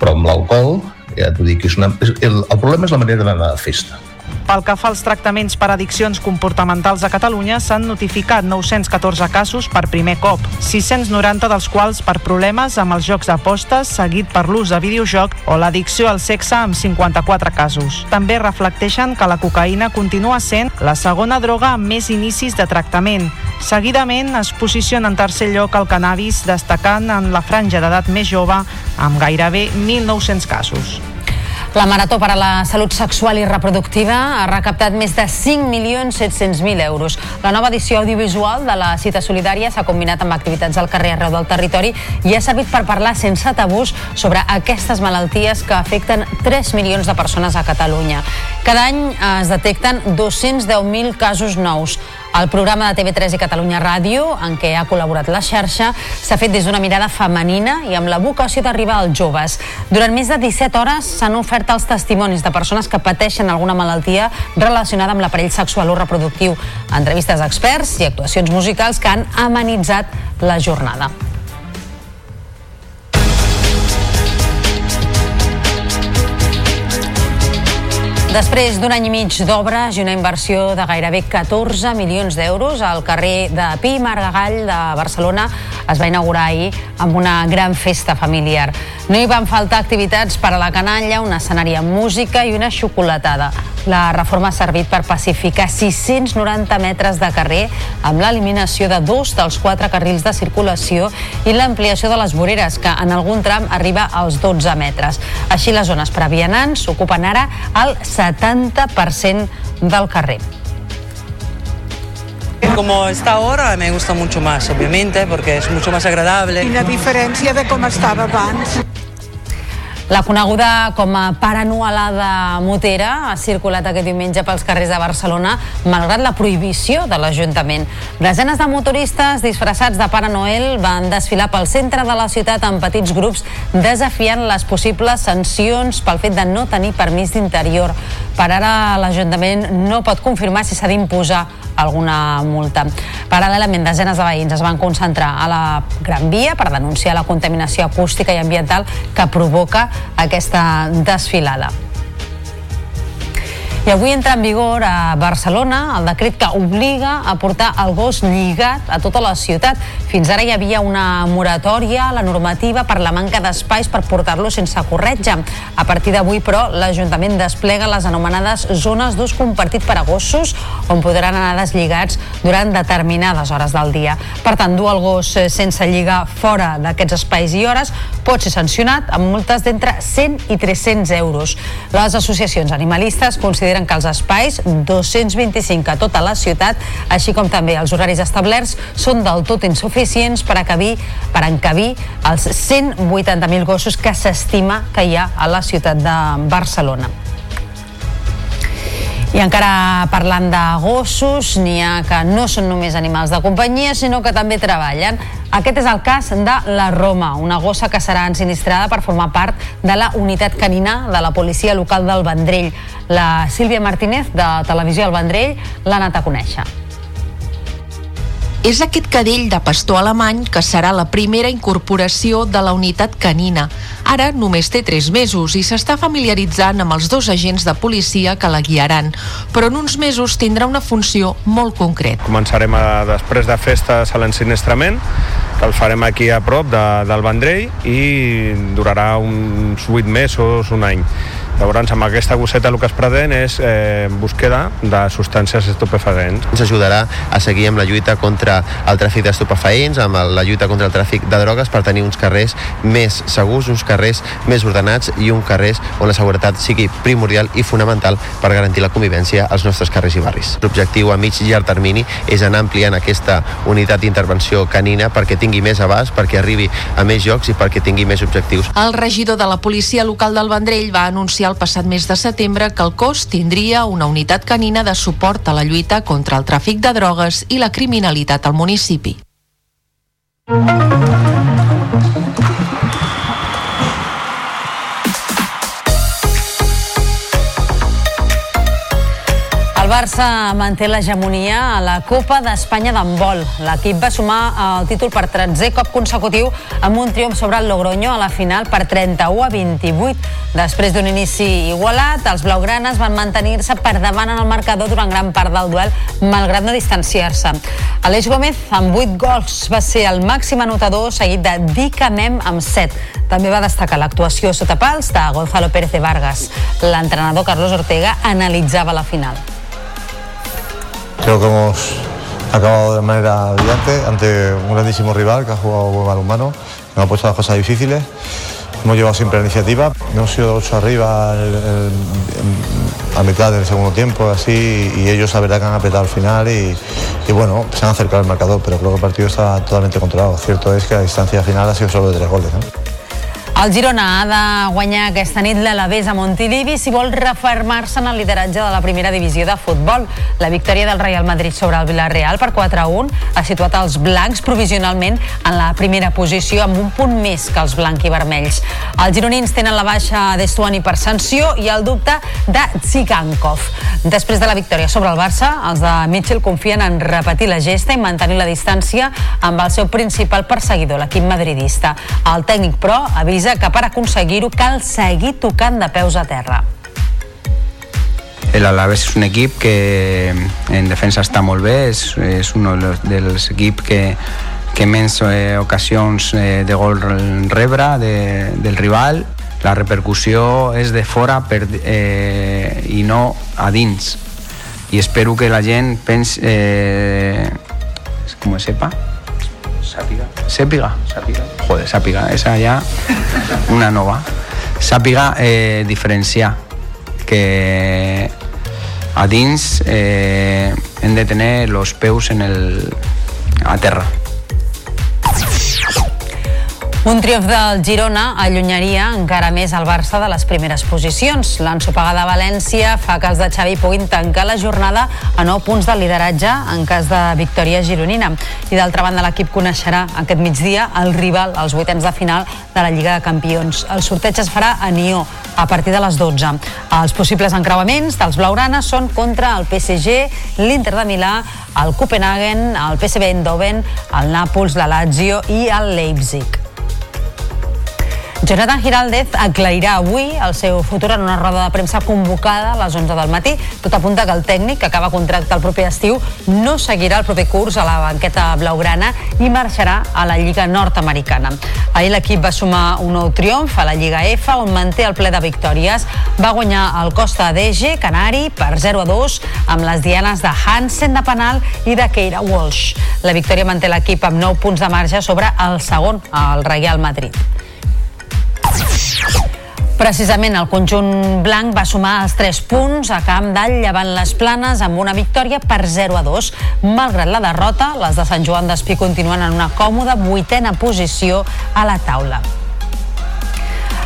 però amb l'alcohol ja t'ho dic, és una, és, el, el problema és la manera d'anar de festa. Pel que fa als tractaments per addiccions comportamentals a Catalunya, s'han notificat 914 casos per primer cop, 690 dels quals per problemes amb els jocs d'apostes, seguit per l'ús de videojoc o l'addicció al sexe amb 54 casos. També reflecteixen que la cocaïna continua sent la segona droga amb més inicis de tractament. Seguidament es posiciona en tercer lloc el cannabis, destacant en la franja d'edat més jove amb gairebé 1.900 casos. La Marató per a la Salut Sexual i Reproductiva ha recaptat més de 5.700.000 euros. La nova edició audiovisual de la cita solidària s'ha combinat amb activitats al carrer arreu del territori i ha servit per parlar sense tabús sobre aquestes malalties que afecten 3 milions de persones a Catalunya. Cada any es detecten 210.000 casos nous. El programa de TV3 i Catalunya Ràdio, en què ha col·laborat la xarxa, s'ha fet des d'una mirada femenina i amb la vocació d'arribar als joves. Durant més de 17 hores s'han ofert els testimonis de persones que pateixen alguna malaltia relacionada amb l'aparell sexual o reproductiu, entrevistes a experts i actuacions musicals que han amenitzat la jornada. Després d'un any i mig d'obres i una inversió de gairebé 14 milions d'euros, al carrer de Pi Margall de Barcelona es va inaugurar ahir amb una gran festa familiar. No hi van faltar activitats per a la canalla, un escenari amb música i una xocolatada. La reforma ha servit per pacificar 690 metres de carrer amb l'eliminació de dos dels quatre carrils de circulació i l'ampliació de les voreres, que en algun tram arriba als 12 metres. Així, les zones per a vianants ocupen ara el 70% del carrer. Como está ahora me gusta mucho más, obviamente, porque es mucho más agradable. Quina diferència de com estava abans. La coneguda com a paranualada motera ha circulat aquest diumenge pels carrers de Barcelona malgrat la prohibició de l'Ajuntament. Desenes de motoristes disfressats de Pare Noel van desfilar pel centre de la ciutat en petits grups desafiant les possibles sancions pel fet de no tenir permís d'interior. Per ara l'Ajuntament no pot confirmar si s'ha d'imposar alguna multa. Paral·lelament, desenes de veïns es van concentrar a la Gran Via per denunciar la contaminació acústica i ambiental que provoca aquesta desfilada. I avui entra en vigor a Barcelona el decret que obliga a portar el gos lligat a tota la ciutat. Fins ara hi havia una moratòria a la normativa per la manca d'espais per portar-lo sense corretja. A partir d'avui, però, l'Ajuntament desplega les anomenades zones d'ús compartit per a gossos, on podran anar deslligats durant determinades hores del dia. Per tant, dur el gos sense lligar fora d'aquests espais i hores pot ser sancionat amb multes d'entre 100 i 300 euros. Les associacions animalistes consideren que els espais, 225 a tota la ciutat, així com també els horaris establerts, són del tot insuficients per, acabir, per encabir els 180.000 gossos que s'estima que hi ha a la ciutat de Barcelona. I encara parlant de gossos, n'hi ha que no són només animals de companyia, sinó que també treballen. Aquest és el cas de la Roma, una gossa que serà ensinistrada per formar part de la unitat canina de la policia local del Vendrell. La Sílvia Martínez, de Televisió al Vendrell, l'ha anat a conèixer. És aquest cadell de pastor alemany que serà la primera incorporació de la unitat canina. Ara només té 3 mesos i s'està familiaritzant amb els dos agents de policia que la guiaran, però en uns mesos tindrà una funció molt concreta. Començarem a, després de festes a l'ensinistrament, que el farem aquí a prop de, del Vendrell i durarà uns 8 mesos, un any. Llavors, amb aquesta gosseta el que es pretén és eh, búsqueda de substàncies estupefaents. Ens ajudarà a seguir amb la lluita contra el tràfic d'estupefaents, amb la lluita contra el tràfic de drogues per tenir uns carrers més segurs, uns carrers més ordenats i un carrers on la seguretat sigui primordial i fonamental per garantir la convivència als nostres carrers i barris. L'objectiu a mig i llarg termini és anar ampliant aquesta unitat d'intervenció canina perquè tingui més abast, perquè arribi a més llocs i perquè tingui més objectius. El regidor de la policia local del Vendrell va anunciar el passat mes de setembre que el cos tindria una unitat canina de suport a la lluita contra el tràfic de drogues i la criminalitat al municipi. Barça manté l'hegemonia a la Copa d'Espanya d'handbol. L'equip va sumar el títol per 13è cop consecutiu amb un triomf sobre el Logroño a la final per 31 a 28. Després d'un inici igualat, els blaugranes van mantenir-se per davant en el marcador durant gran part del duel, malgrat no distanciar-se. Aleix Gómez, amb 8 gols, va ser el màxim anotador, seguit de Dica amb 7. També va destacar l'actuació sota pals de Gonzalo Pérez de Vargas. L'entrenador Carlos Ortega analitzava la final. Creo que hemos acabado de manera brillante ante un grandísimo rival que ha jugado buen balonmano, que nos ha puesto las cosas difíciles. Hemos llevado siempre la iniciativa. Hemos sido ocho arriba el- el- a mitad del segundo tiempo, así, y ellos la verdad que han apretado al final y, bueno, se han acercado al marcador, pero creo que el partido está totalmente controlado. Cierto es que la distancia final ha sido solo de tres goles. El Girona ha de guanyar aquesta nit l'Alavés a Montilivi si vol refermar-se en el lideratge de la primera divisió de futbol. La victòria del Real Madrid sobre el Villarreal per 4-1 ha situat els blancs provisionalment en la primera posició amb un punt més que els blanc i vermells. Els gironins tenen la baixa d'Estuani per sanció i el dubte de Tsigankov. Després de la victòria sobre el Barça, els de Mitchell confien en repetir la gesta i mantenir la distància amb el seu principal perseguidor, l'equip madridista. El tècnic, però, avisa que per aconseguir-ho cal seguir tocant de peus a terra. El Alaves és un equip que en defensa està molt bé, és, és un dels, equips que, que menys eh, ocasions eh, de gol rebre de, del rival. La repercussió és de fora per, eh, i no a dins. I espero que la gent pensi... Eh, com sepa? Sàpiga. Sàpiga. Sàpiga. Joder, sàpiga. Esa ja una nova. Sàpiga eh, diferenciar que a dins eh, hem de tenir els peus en el, a terra. Un triomf del Girona allunyaria encara més el Barça de les primeres posicions. L'ensopegada a València fa que els de Xavi puguin tancar la jornada a 9 punts de lideratge en cas de victòria gironina. I d'altra banda l'equip coneixerà aquest migdia el rival als vuitens de final de la Lliga de Campions. El sorteig es farà a Nió a partir de les 12. Els possibles encreuaments dels blaugrana són contra el PSG, l'Inter de Milà, el Copenhagen, el PSV Eindhoven, el Nàpols, la Lazio i el Leipzig. Jonathan Giraldez aclarirà avui el seu futur en una roda de premsa convocada a les 11 del matí. Tot apunta que el tècnic, que acaba contracte el proper estiu, no seguirà el proper curs a la banqueta blaugrana i marxarà a la Lliga nord-americana. Ahir l'equip va sumar un nou triomf a la Lliga F, on manté el ple de victòries. Va guanyar el Costa d'Ege, Canari, per 0 a 2, amb les dianes de Hansen de penal i de Keira Walsh. La victòria manté l'equip amb 9 punts de marge sobre el segon, el Real Madrid. Precisament el conjunt blanc va sumar els 3 punts a camp d'all llevant les planes amb una victòria per 0 a 2. Malgrat la derrota, les de Sant Joan d'Espí continuen en una còmoda vuitena posició a la taula.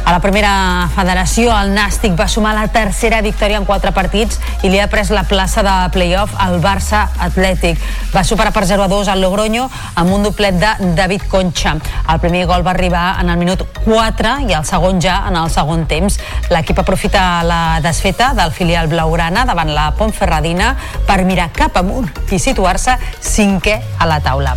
A la primera federació, el Nàstic va sumar la tercera victòria en quatre partits i li ha pres la plaça de playoff al Barça Atlètic. Va superar per 0 a 2 al Logroño amb un doblet de David Concha. El primer gol va arribar en el minut 4 i el segon ja en el segon temps. L'equip aprofita la desfeta del filial blaugrana davant la Pontferradina per mirar cap amunt i situar-se cinquè a la taula.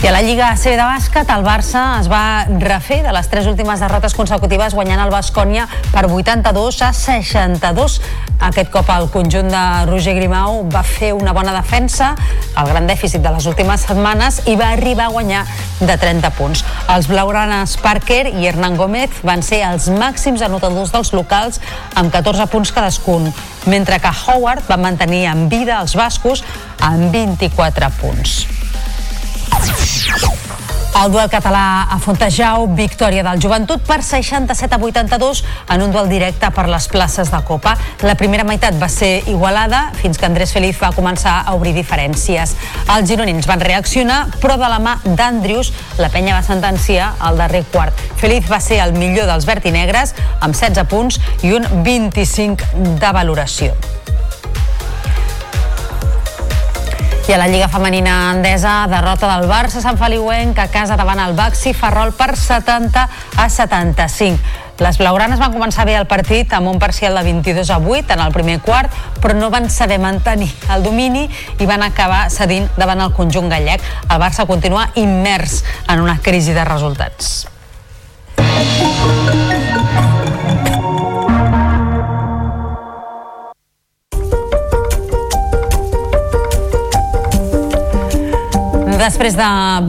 I a la Lliga C de bàsquet, el Barça es va refer de les tres últimes derrotes consecutives guanyant el Bascònia per 82 a 62. Aquest cop el conjunt de Roger Grimau va fer una bona defensa, el gran dèficit de les últimes setmanes, i va arribar a guanyar de 30 punts. Els blaugranes Parker i Hernán Gómez van ser els màxims anotadors dels locals amb 14 punts cadascun, mentre que Howard va mantenir en vida els bascos amb 24 punts. El duel català a Fontejau, victòria del Joventut per 67 a 82 en un duel directe per les places de Copa. La primera meitat va ser igualada fins que Andrés Feliz va començar a obrir diferències. Els gironins van reaccionar, però de la mà d'Andrius, la penya va sentenciar al darrer quart. Feliz va ser el millor dels vertinegres amb 16 punts i un 25 de valoració. I a la Lliga Femenina Endesa, derrota del Barça Sant Feliuenc a casa davant el Baxi Ferrol per 70 a 75. Les blaugranes van començar bé el partit amb un parcial de 22 a 8 en el primer quart, però no van saber mantenir el domini i van acabar cedint davant el conjunt gallec. El Barça continua immers en una crisi de resultats. Després de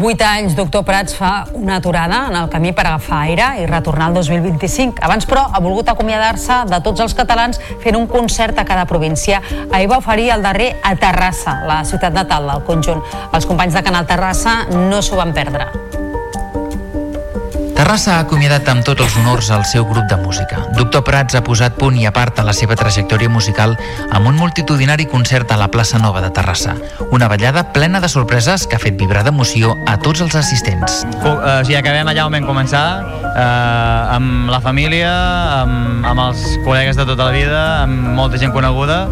8 anys, doctor Prats fa una aturada en el camí per agafar aire i retornar al 2025. Abans, però, ha volgut acomiadar-se de tots els catalans fent un concert a cada província. Ahir va oferir el darrer a Terrassa, la ciutat natal del conjunt. Els companys de Canal Terrassa no s'ho van perdre. Terrassa ha acomiadat amb tots els honors al seu grup de música. Doctor Prats ha posat punt i a part a la seva trajectòria musical amb un multitudinari concert a la plaça Nova de Terrassa. Una ballada plena de sorpreses que ha fet vibrar d'emoció a tots els assistents. O sigui, acabem allà on vam començar, eh, amb la família, amb, amb els col·legues de tota la vida, amb molta gent coneguda.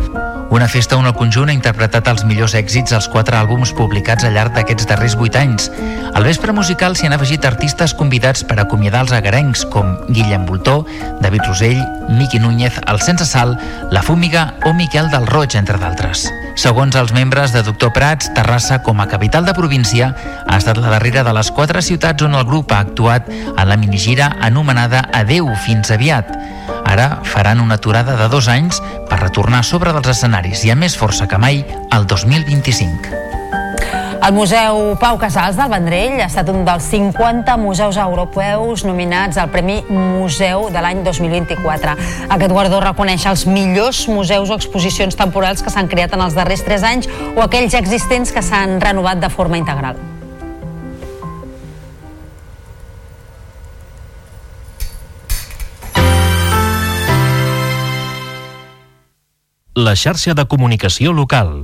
Una festa on el conjunt ha interpretat els millors èxits als quatre àlbums publicats al llarg d'aquests darrers vuit anys. Al vespre musical s'hi han afegit artistes convidats per acomiadar els agarencs com Guillem Voltó, David Rosell, Miqui Núñez, el Sense Sal, La Fúmiga o Miquel del Roig, entre d'altres. Segons els membres de Doctor Prats, Terrassa, com a capital de província, ha estat la darrera de les quatre ciutats on el grup ha actuat en la minigira anomenada Adeu, fins aviat. Ara faran una aturada de dos anys per retornar sobre dels escenaris i amb més força que mai el 2025. El Museu Pau Casals del Vendrell ha estat un dels 50 museus europeus nominats al Premi Museu de l'any 2024. Aquest guardó reconeix els millors museus o exposicions temporals que s'han creat en els darrers 3 anys o aquells existents que s'han renovat de forma integral. La xarxa de comunicació local.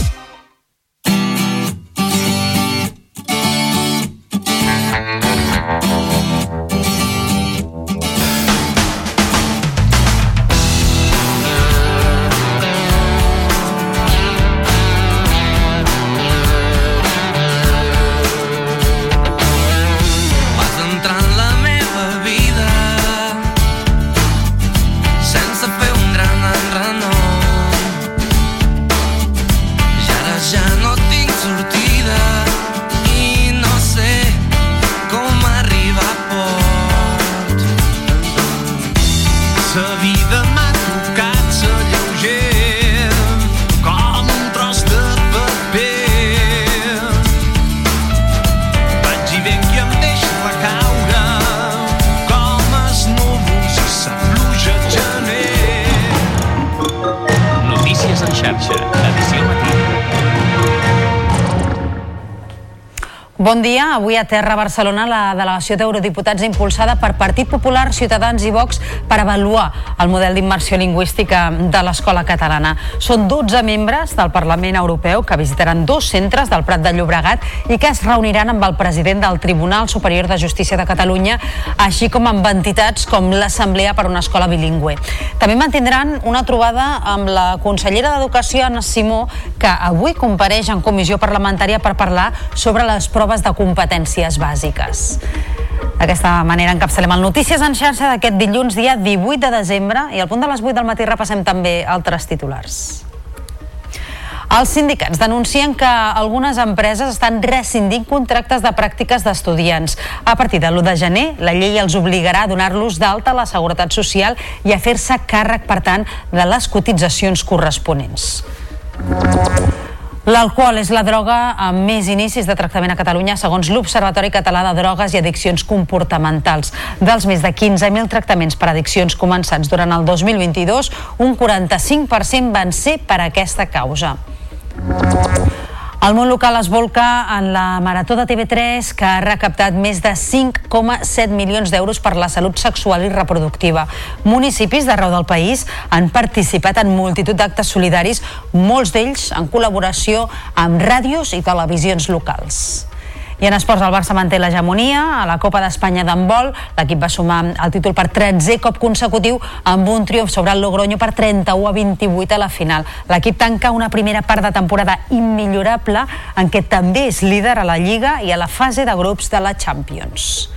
Notícies en Bon dia. Avui a Terra Barcelona la delegació d'eurodiputats impulsada per Partit Popular, Ciutadans i Vox per avaluar el model d'immersió lingüística de l'escola catalana. Són 12 membres del Parlament Europeu que visitaran dos centres del Prat de Llobregat i que es reuniran amb el president del Tribunal Superior de Justícia de Catalunya, així com amb entitats com l'Assemblea per una Escola Bilingüe. També mantindran una trobada amb la consellera d'Educació, Anna Simó, que avui compareix en comissió parlamentària per parlar sobre les proves de competències bàsiques. D'aquesta manera encapçalem el Notícies en xarxa d'aquest dilluns, dia 18 de desembre, i al punt de les 8 del matí repassem també altres titulars. Els sindicats denuncien que algunes empreses estan rescindint contractes de pràctiques d'estudiants. A partir de l'1 de gener, la llei els obligarà a donar-los d'alta a la Seguretat Social i a fer-se càrrec, per tant, de les cotitzacions corresponents. L'alcohol és la droga amb més inicis de tractament a Catalunya segons l'Observatori Català de Drogues i Addiccions Comportamentals. Dels més de 15.000 tractaments per addiccions començats durant el 2022, un 45% van ser per aquesta causa. El món local es volca en la Marató de TV3 que ha recaptat més de 5,7 milions d'euros per la salut sexual i reproductiva. Municipis d'arreu del país han participat en multitud d'actes solidaris, molts d'ells en col·laboració amb ràdios i televisions locals. I en esports, el Barça manté l'hegemonia. A la Copa d'Espanya d'handbol, l'equip va sumar el títol per 13è cop consecutiu amb un triomf sobre el Logroño per 31 a 28 a la final. L'equip tanca una primera part de temporada immillorable en què també és líder a la Lliga i a la fase de grups de la Champions.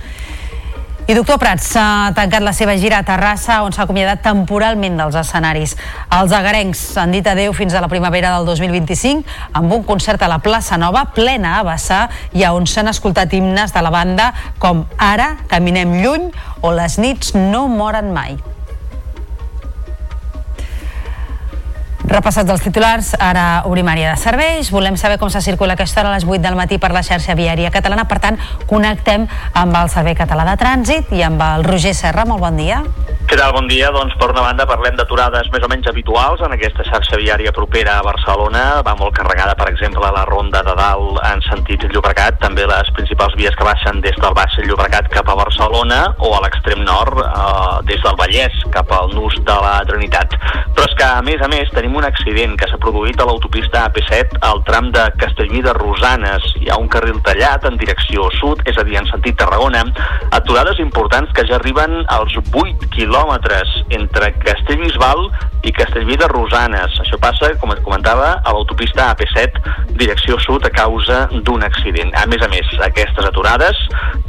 I Doctor Prats s'ha tancat la seva gira a Terrassa, on s'ha acomiadat temporalment dels escenaris. Els agarencs han dit adeu fins a la primavera del 2025 amb un concert a la plaça Nova, plena a vessar, i a on s'han escoltat himnes de la banda com Ara, Caminem lluny o Les nits no moren mai. Repassats els titulars, ara obrim àrea de serveis. Volem saber com se circula aquesta hora a les 8 del matí per la xarxa viària catalana. Per tant, connectem amb el Servei Català de Trànsit i amb el Roger Serra. Molt bon dia. Què tal? Bon dia. Doncs per una banda parlem d'aturades més o menys habituals en aquesta xarxa viària propera a Barcelona. Va molt carregada, per exemple, la ronda de dalt en sentit Llobregat, també les principals vies que baixen des del Baix Llobregat cap a Barcelona o a l'extrem nord eh, des del Vallès cap al nus de la Trinitat. Però és que, a més a més, tenim un accident que s'ha produït a l'autopista AP7 al tram de Castellví de Rosanes. Hi ha un carril tallat en direcció sud, és a dir, en sentit Tarragona. Aturades importants que ja arriben als 8 quilòmetres entre Castellbisbal i Castellví de Rosanes. Això passa, com et comentava, a l'autopista AP7 direcció sud a causa d'un accident. A més a més, aquestes aturades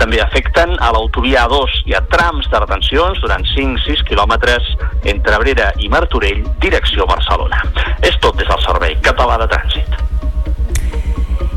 també afecten a l'autovia A2. Hi ha trams de retencions durant 5-6 quilòmetres entre Abrera i Martorell, direcció Barcelona. És tot des del Servei Català de Trànsit.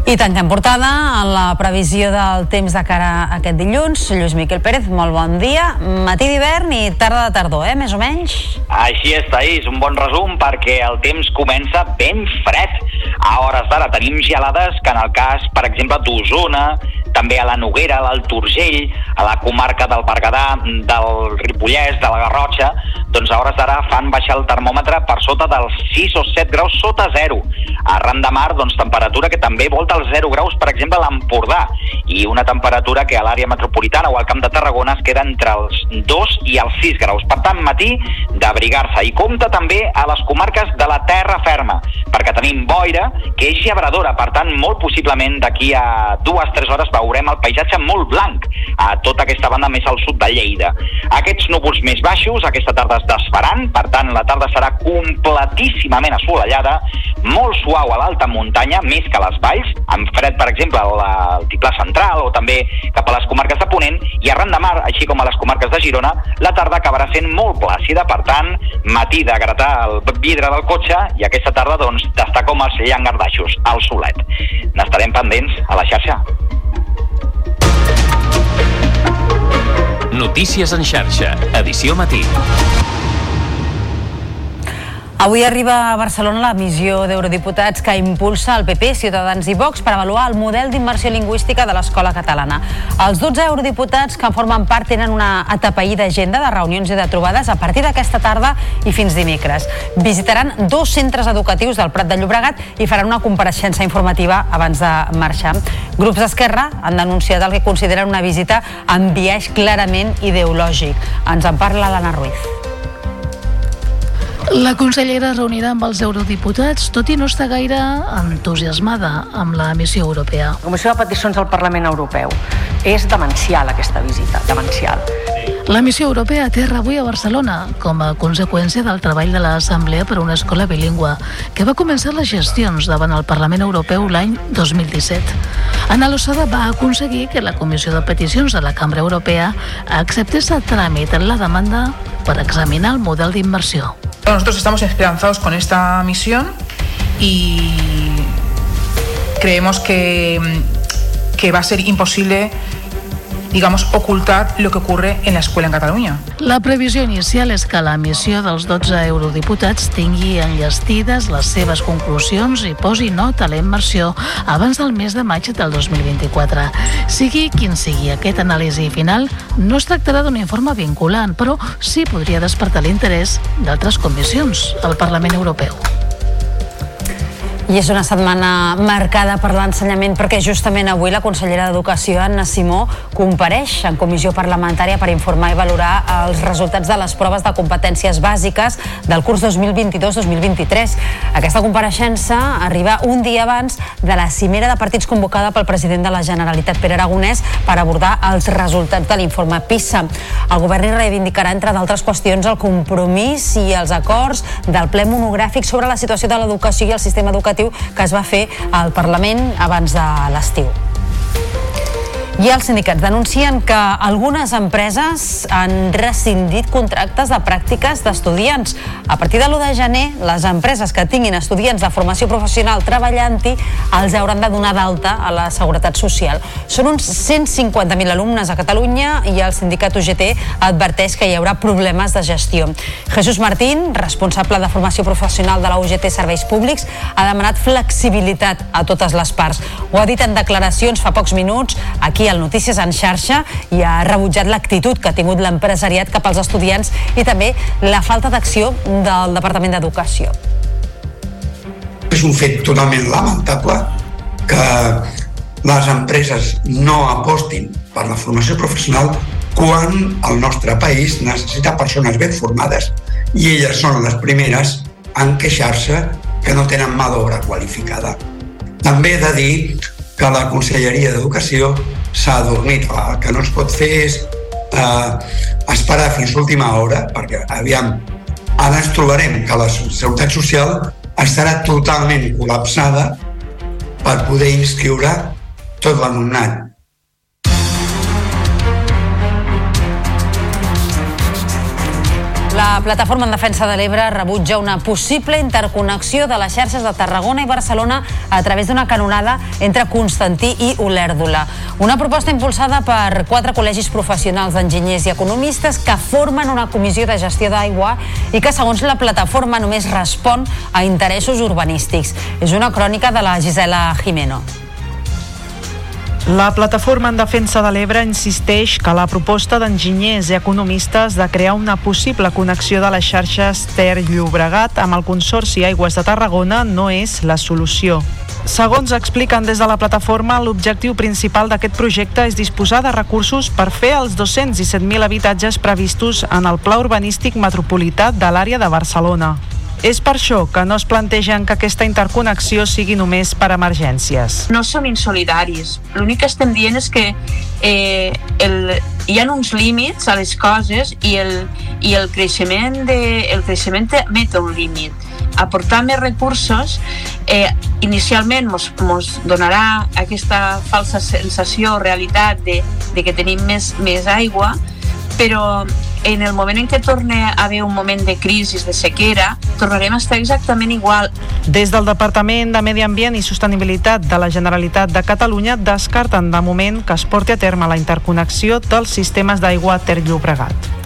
I tanquem portada en la previsió del temps de cara a aquest dilluns. Lluís Miquel Pérez, molt bon dia. Matí d'hivern i tarda de tardor, eh? Més o menys. Així és, Taís, un bon resum perquè el temps comença ben fred. A hores d'ara tenim gelades que en el cas, per exemple, d'Osona, també a la Noguera, a l'Alt Urgell, a la comarca del Berguedà, del Ripollès, de la Garrotxa, doncs a hores d'ara fan baixar el termòmetre per sota dels 6 o 7 graus sota zero. Arran de mar, doncs temperatura que també volta els 0 graus, per exemple, a l'Empordà, i una temperatura que a l'àrea metropolitana o al Camp de Tarragona es queda entre els 2 i els 6 graus. Per tant, matí d'abrigar-se. I compta també a les comarques de la terra ferma, perquè tenim boira, que és gebradora, per tant, molt possiblement d'aquí a dues, tres hores veurem el paisatge molt blanc a tota aquesta banda més al sud de Lleida. Aquests núvols més baixos aquesta tarda es desfaran, per tant la tarda serà completíssimament assolellada, molt suau a l'alta muntanya, més que a les valls, amb fred, per exemple, al altiplà central o també cap a les comarques de Ponent, i arran de mar, així com a les comarques de Girona, la tarda acabarà sent molt plàcida, per tant, matí de gratar el vidre del cotxe i aquesta tarda, doncs, d'estar com els llangardaixos, al solet. N'estarem pendents a la xarxa. Notícies en xarxa, edició matí. Avui arriba a Barcelona la missió d'eurodiputats que impulsa el PP, Ciutadans i Vox per avaluar el model d'immersió lingüística de l'escola catalana. Els 12 eurodiputats que en formen part tenen una atapeïda agenda de reunions i de trobades a partir d'aquesta tarda i fins dimecres. Visitaran dos centres educatius del Prat de Llobregat i faran una compareixença informativa abans de marxar. Grups d'Esquerra han denunciat el que consideren una visita amb biaix clarament ideològic. Ens en parla l'Anna Ruiz. La consellera reunirà amb els eurodiputats, tot i no està gaire entusiasmada amb la missió europea. La Comissió de Peticions del Parlament Europeu. És demencial aquesta visita, demencial. La missió europea aterra avui a Barcelona com a conseqüència del treball de l'Assemblea per a una escola bilingüe, que va començar les gestions davant el Parlament Europeu l'any 2017. Ana Losada va aconseguir que la Comissió de Peticions de la Cambra Europea acceptés a tràmit la demanda per examinar el model d'immersió. Nosotros estamos esperanzados con esta misión y creemos que, que va a ser imposible digamos, ocultar lo que ocurre en la escuela en Cataluña. La previsió inicial és que la missió dels 12 eurodiputats tingui enllestides les seves conclusions i posi nota a la immersió abans del mes de maig del 2024. Sigui quin sigui aquest anàlisi final, no es tractarà d'un informe vinculant, però sí podria despertar l'interès d'altres comissions al Parlament Europeu. I és una setmana marcada per l'ensenyament perquè justament avui la consellera d'Educació, Anna Simó, compareix en comissió parlamentària per informar i valorar els resultats de les proves de competències bàsiques del curs 2022-2023. Aquesta compareixença arriba un dia abans de la cimera de partits convocada pel president de la Generalitat, Pere Aragonès, per abordar els resultats de l'informe PISA. El govern hi reivindicarà, entre d'altres qüestions, el compromís i els acords del ple monogràfic sobre la situació de l'educació i el sistema educatiu que es va fer al Parlament abans de l'estiu. I els sindicats denuncien que algunes empreses han rescindit contractes de pràctiques d'estudiants. A partir de l'1 de gener, les empreses que tinguin estudiants de formació professional treballant-hi els hauran de donar d'alta a la Seguretat Social. Són uns 150.000 alumnes a Catalunya i el sindicat UGT adverteix que hi haurà problemes de gestió. Jesús Martín, responsable de formació professional de la UGT Serveis Públics, ha demanat flexibilitat a totes les parts. Ho ha dit en declaracions fa pocs minuts aquí al Notícies en xarxa i ha rebutjat l'actitud que ha tingut l'empresariat cap als estudiants i també la falta d'acció del Departament d'Educació. És un fet totalment lamentable que les empreses no apostin per la formació professional quan el nostre país necessita persones ben formades i elles són les primeres en queixar-se que no tenen mà d'obra qualificada. També he de dir que la Conselleria d'Educació s'ha adormit. El que no es pot fer és eh, esperar fins l'última hora, perquè, aviam, ara ens trobarem que la Seguretat Social estarà totalment col·lapsada per poder inscriure tot l'alumnat. La plataforma en defensa de l'Ebre rebutja una possible interconnexió de les xarxes de Tarragona i Barcelona a través d'una canonada entre Constantí i Olèrdola. Una proposta impulsada per quatre col·legis professionals d'enginyers i economistes que formen una comissió de gestió d'aigua i que, segons la plataforma, només respon a interessos urbanístics. És una crònica de la Gisela Jimeno. La plataforma en defensa de l'Ebre insisteix que la proposta d'enginyers i economistes de crear una possible connexió de les xarxes Ter-Llobregat amb el Consorci Aigües de Tarragona no és la solució. Segons expliquen des de la plataforma, l'objectiu principal d'aquest projecte és disposar de recursos per fer els 217.000 habitatges previstos en el Pla Urbanístic Metropolità de l'àrea de Barcelona. És per això que no es plantegen que aquesta interconnexió sigui només per emergències. No som insolidaris. L'únic que estem dient és que eh, el, hi ha uns límits a les coses i el, i el creixement, de, el creixement també té un límit. Aportar més recursos eh, inicialment ens mos donarà aquesta falsa sensació o realitat de, de que tenim més, més aigua, però en el moment en què torna a haver un moment de crisi, de sequera, tornarem a estar exactament igual. Des del Departament de Medi Ambient i Sostenibilitat de la Generalitat de Catalunya descarten de moment que es porti a terme la interconnexió dels sistemes d'aigua Ter Llobregat.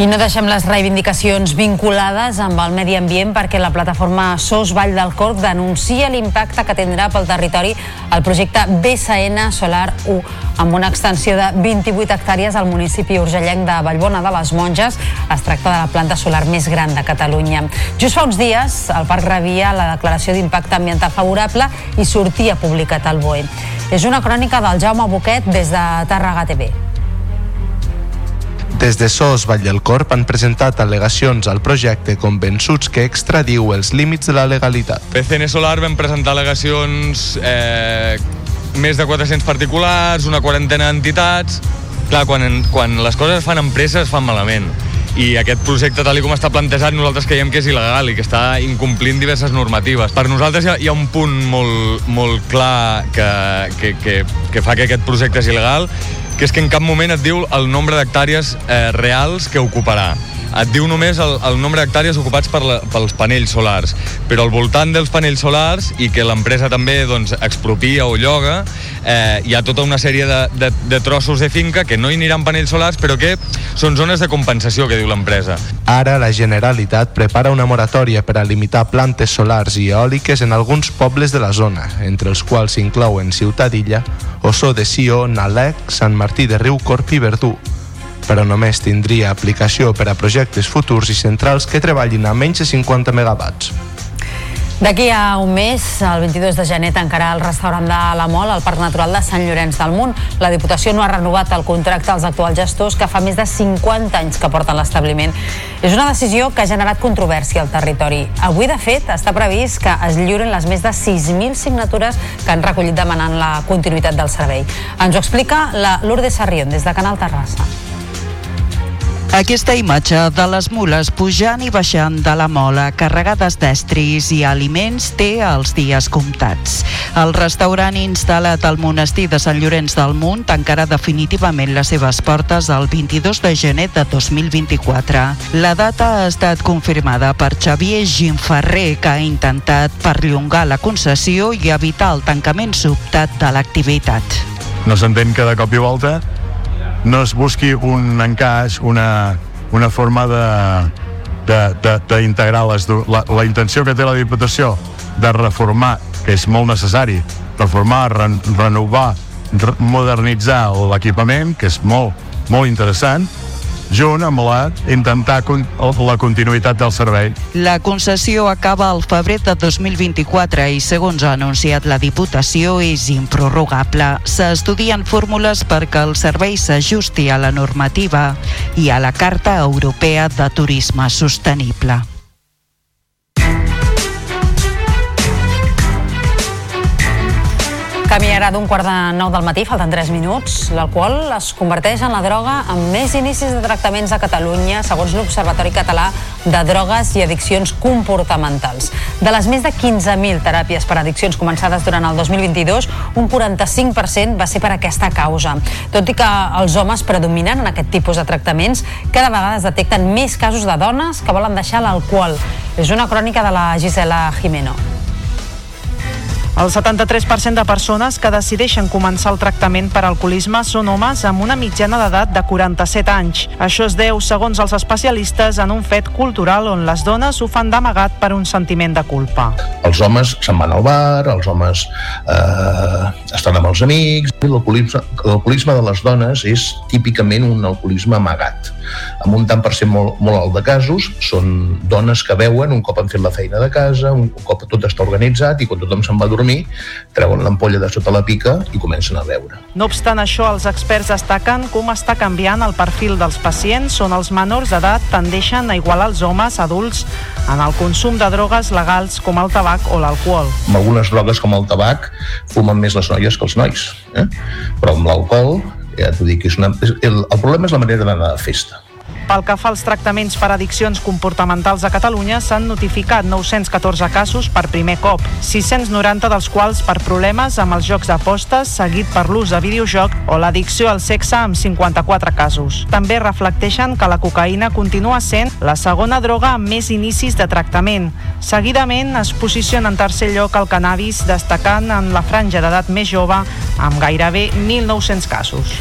I no deixem les reivindicacions vinculades amb el medi ambient perquè la plataforma SOS Vall del Corc denuncia l'impacte que tindrà pel territori el projecte BSN Solar 1 amb una extensió de 28 hectàrees al municipi urgellenc de Vallbona de les Monges. Es tracta de la planta solar més gran de Catalunya. Just fa uns dies, el parc rebia la declaració d'impacte ambiental favorable i sortia publicat al BOE. És una crònica del Jaume Boquet des de Tàrrega TV. Des de SOS Vall del Corp han presentat al·legacions al projecte convençuts que extradiu els límits de la legalitat. PCN Solar vam presentar al·legacions eh, més de 400 particulars, una quarantena d'entitats... Clar, quan, quan les coses es fan en pressa es fan malament i aquest projecte tal com està plantejat nosaltres creiem que és il·legal i que està incomplint diverses normatives. Per nosaltres hi ha, hi ha un punt molt, molt clar que, que, que, que fa que aquest projecte és il·legal que és que en cap moment et diu el nombre d'hectàrees eh, reals que ocuparà et diu només el, el nombre d'hectàrees ocupats per la, pels panells solars, però al voltant dels panells solars i que l'empresa també doncs, expropia o lloga, eh, hi ha tota una sèrie de, de, de trossos de finca que no hi aniran panells solars, però que són zones de compensació, que diu l'empresa. Ara la Generalitat prepara una moratòria per a limitar plantes solars i eòliques en alguns pobles de la zona, entre els quals s'inclouen Ciutadilla, Ossó de Sió, Nalec, Sant Martí de Riucorp i Verdú però només tindria aplicació per a projectes futurs i centrals que treballin a menys de 50 megawatts. D'aquí a un mes, el 22 de gener, tancarà el restaurant de la Mol al Parc Natural de Sant Llorenç del Munt. La Diputació no ha renovat el contracte als actuals gestors que fa més de 50 anys que porten l'establiment. És una decisió que ha generat controvèrsia al territori. Avui, de fet, està previst que es lliuren les més de 6.000 signatures que han recollit demanant la continuïtat del servei. Ens ho explica la Lourdes Sarrión, des de Canal Terrassa. Aquesta imatge de les mules pujant i baixant de la mola carregades d'estris i aliments té els dies comptats. El restaurant instal·lat al monestir de Sant Llorenç del Munt tancarà definitivament les seves portes el 22 de gener de 2024. La data ha estat confirmada per Xavier Ginferrer, que ha intentat perllongar la concessió i evitar el tancament sobtat de l'activitat. No s'entén que de cop i volta no es busqui un encaix, una, una forma d'integrar les la, la intenció que té la Diputació de reformar, que és molt necessari, reformar, ren, renovar, re, modernitzar l'equipament, que és molt, molt interessant, junt amb la intentar la continuïtat del servei. La concessió acaba al febrer de 2024 i, segons ha anunciat la Diputació, és improrrogable. S'estudien fórmules perquè el servei s'ajusti a la normativa i a la Carta Europea de Turisme Sostenible. Camí ara d'un quart de nou del matí, falten 3 minuts. L'alcohol es converteix en la droga amb més inicis de tractaments a Catalunya, segons l'Observatori Català de Drogues i Addiccions Comportamentals. De les més de 15.000 teràpies per addiccions començades durant el 2022, un 45% va ser per aquesta causa. Tot i que els homes predominen en aquest tipus de tractaments, cada vegada es detecten més casos de dones que volen deixar l'alcohol. És una crònica de la Gisela Jimeno. El 73% de persones que decideixen començar el tractament per alcoholisme són homes amb una mitjana d'edat de 47 anys. Això es deu, segons els especialistes, en un fet cultural on les dones ho fan d'amagat per un sentiment de culpa. Els homes se'n van al bar, els homes eh, estan amb els amics. L'alcoholisme de les dones és típicament un alcoholisme amagat. Amb un tant per cent molt, molt alt de casos, són dones que veuen un cop han fet la feina de casa, un cop tot està organitzat i quan tothom se'n va a dormir, treuen l'ampolla de sota la pica i comencen a beure. No obstant això, els experts destaquen com està canviant el perfil dels pacients on els menors d'edat tendeixen a igualar els homes adults en el consum de drogues legals com el tabac o l'alcohol. Amb algunes drogues com el tabac fumen més les noies que els nois, eh? però amb l'alcohol ja t'ho dic, és una, el, el problema és la manera d'anar de festa. Pel que fa als tractaments per addiccions comportamentals a Catalunya, s'han notificat 914 casos per primer cop, 690 dels quals per problemes amb els jocs d'apostes, seguit per l'ús de videojoc o l'addicció al sexe amb 54 casos. També reflecteixen que la cocaïna continua sent la segona droga amb més inicis de tractament. Seguidament es posiciona en tercer lloc el cannabis, destacant en la franja d'edat més jove amb gairebé 1.900 casos.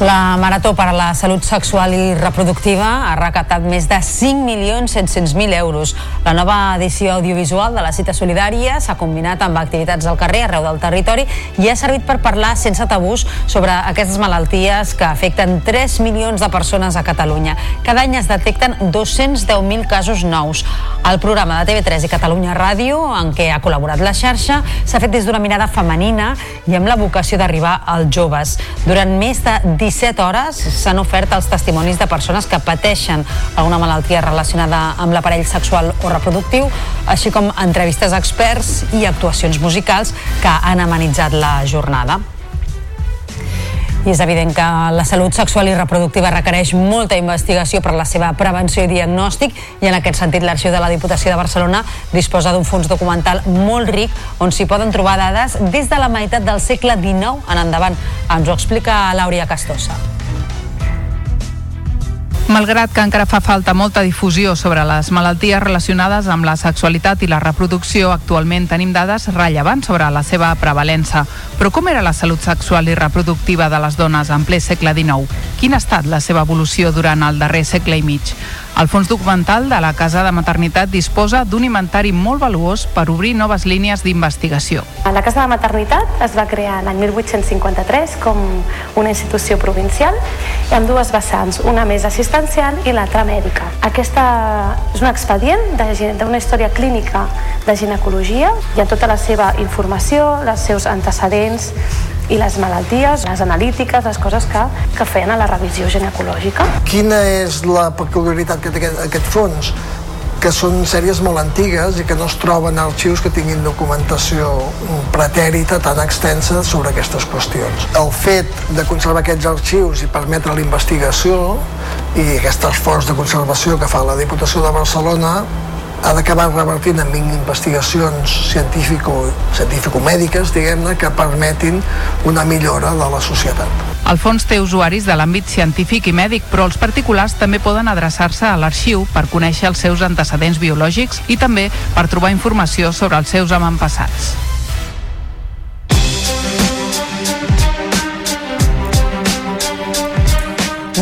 La Marató per a la Salut Sexual i Reproductiva ha recaptat més de 5.700.000 euros. La nova edició audiovisual de la cita solidària s'ha combinat amb activitats al carrer arreu del territori i ha servit per parlar sense tabús sobre aquestes malalties que afecten 3 milions de persones a Catalunya. Cada any es detecten 210.000 casos nous. El programa de TV3 i Catalunya Ràdio, en què ha col·laborat la xarxa, s'ha fet des d'una mirada femenina i amb la vocació d'arribar als joves. Durant més de 17 hores s'han ofert els testimonis de persones que pateixen alguna malaltia relacionada amb l'aparell sexual o reproductiu, així com entrevistes a experts i actuacions musicals que han amenitzat la jornada. I és evident que la salut sexual i reproductiva requereix molta investigació per a la seva prevenció i diagnòstic i en aquest sentit l'Arxiu de la Diputació de Barcelona disposa d'un fons documental molt ric on s'hi poden trobar dades des de la meitat del segle XIX en endavant. Ens ho explica l'Àuria Castosa. Malgrat que encara fa falta molta difusió sobre les malalties relacionades amb la sexualitat i la reproducció, actualment tenim dades rellevants sobre la seva prevalença. Però com era la salut sexual i reproductiva de les dones en ple segle XIX? Quina ha estat la seva evolució durant el darrer segle i mig? El fons documental de la Casa de Maternitat disposa d'un inventari molt valuós per obrir noves línies d'investigació. La Casa de Maternitat es va crear l'any 1853 com una institució provincial amb dues vessants, una més assistencial i l'altra mèdica. Aquesta és un expedient d'una història clínica de ginecologia i en tota la seva informació, els seus antecedents i les malalties, les analítiques, les coses que, que feien a la revisió ginecològica. Quina és la peculiaritat que té aquest, aquest fons? que són sèries molt antigues i que no es troben arxius que tinguin documentació pretèrita tan extensa sobre aquestes qüestions. El fet de conservar aquests arxius i permetre la investigació i aquest esforç de conservació que fa la Diputació de Barcelona ha d'acabar revertint en investigacions científico- científico-mèdiques, diguem-ne, que permetin una millora de la societat. El fons té usuaris de l'àmbit científic i mèdic, però els particulars també poden adreçar-se a l'arxiu per conèixer els seus antecedents biològics i també per trobar informació sobre els seus avantpassats.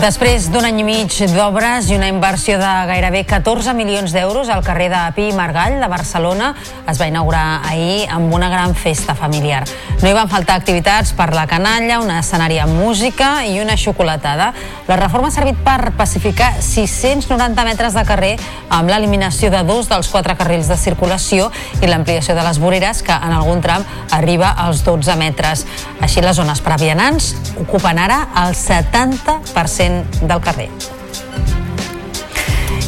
Després d'un any i mig d'obres i una inversió de gairebé 14 milions d'euros al carrer de Pi i Margall de Barcelona es va inaugurar ahir amb una gran festa familiar. No hi van faltar activitats per la canalla, un escenari amb música i una xocolatada. La reforma ha servit per pacificar 690 metres de carrer amb l'eliminació de dos dels quatre carrils de circulació i l'ampliació de les voreres que en algun tram arriba als 12 metres. Així les zones per a vianants ocupen ara el 70% del carrer.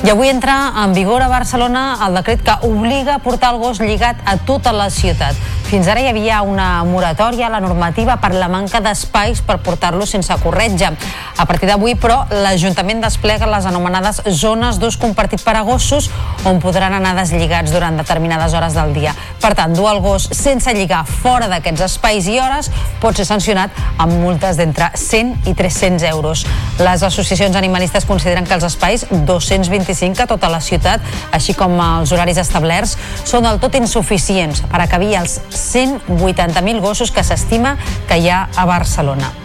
I avui entra en vigor a Barcelona el decret que obliga a portar el gos lligat a tota la ciutat. Fins ara hi havia una moratòria a la normativa per la manca d'espais per portar-lo sense corretja. A partir d'avui, però, l'Ajuntament desplega les anomenades zones d'ús compartit per a gossos on podran anar deslligats durant determinades hores del dia. Per tant, dur el gos sense lligar fora d'aquests espais i hores pot ser sancionat amb multes d'entre 100 i 300 euros. Les associacions animalistes consideren que els espais 225 a tota la ciutat, així com els horaris establerts, són del tot insuficients per acabir els 180.000 gossos que s'estima que hi ha a Barcelona.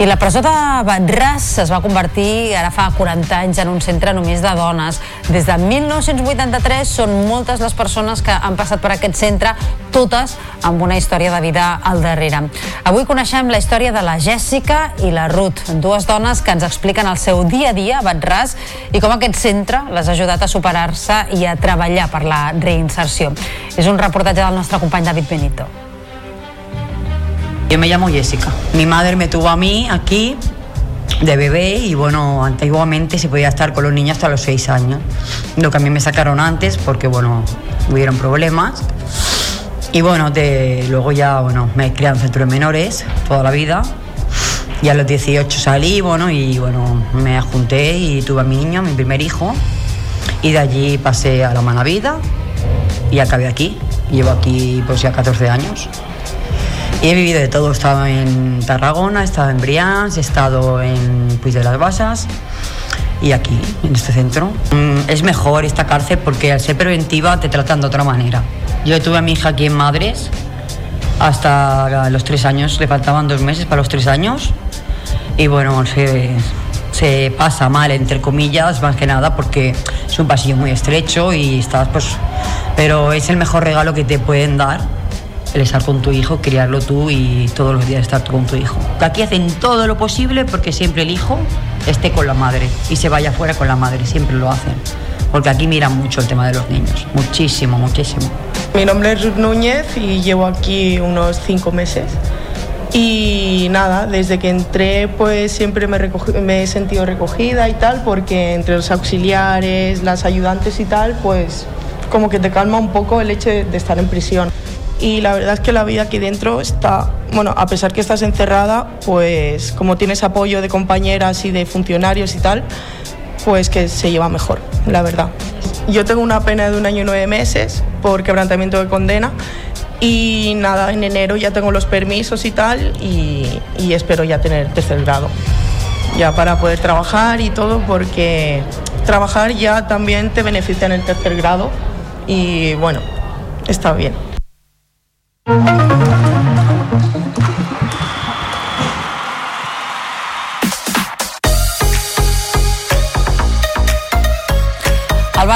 I la presó de Batràs es va convertir ara fa 40 anys en un centre només de dones. Des de 1983 són moltes les persones que han passat per aquest centre, totes amb una història de vida al darrere. Avui coneixem la història de la Jèssica i la Ruth, dues dones que ens expliquen el seu dia a dia a Batràs i com aquest centre les ha ajudat a superar-se i a treballar per la reinserció. És un reportatge del nostre company David Benito. Yo me llamo Jessica. Mi madre me tuvo a mí aquí de bebé y bueno, antiguamente se podía estar con los niños hasta los seis años. Lo que a mí me sacaron antes porque bueno, hubieron problemas. Y bueno, de, luego ya bueno, me criado en centro de menores toda la vida. Y a los 18 salí, bueno, y bueno, me junté y tuve a mi niño, mi primer hijo. Y de allí pasé a la mala vida y acabé aquí. Llevo aquí pues ya 14 años. Y he vivido de todo. He estado en Tarragona, he estado en Brians, he estado en Puig de las Basas y aquí, en este centro. Mm, Es mejor esta cárcel porque al ser preventiva te tratan de otra manera. Yo tuve a mi hija aquí en Madres hasta los tres años, le faltaban dos meses para los tres años. Y bueno, se, se pasa mal, entre comillas, más que nada, porque es un pasillo muy estrecho y estás, pues. Pero es el mejor regalo que te pueden dar el estar con tu hijo, criarlo tú y todos los días estar tú con tu hijo. Aquí hacen todo lo posible porque siempre el hijo esté con la madre y se vaya fuera con la madre, siempre lo hacen. Porque aquí miran mucho el tema de los niños, muchísimo, muchísimo. Mi nombre es Ruth Núñez y llevo aquí unos cinco meses. Y nada, desde que entré pues siempre me, recogi- me he sentido recogida y tal, porque entre los auxiliares, las ayudantes y tal, pues como que te calma un poco el hecho de, de estar en prisión. Y la verdad es que la vida aquí dentro está, bueno, a pesar que estás encerrada, pues como tienes apoyo de compañeras y de funcionarios y tal, pues que se lleva mejor, la verdad. Yo tengo una pena de un año y nueve meses por quebrantamiento de condena y nada, en enero ya tengo los permisos y tal y, y espero ya tener tercer grado, ya para poder trabajar y todo porque trabajar ya también te beneficia en el tercer grado y bueno, está bien. Música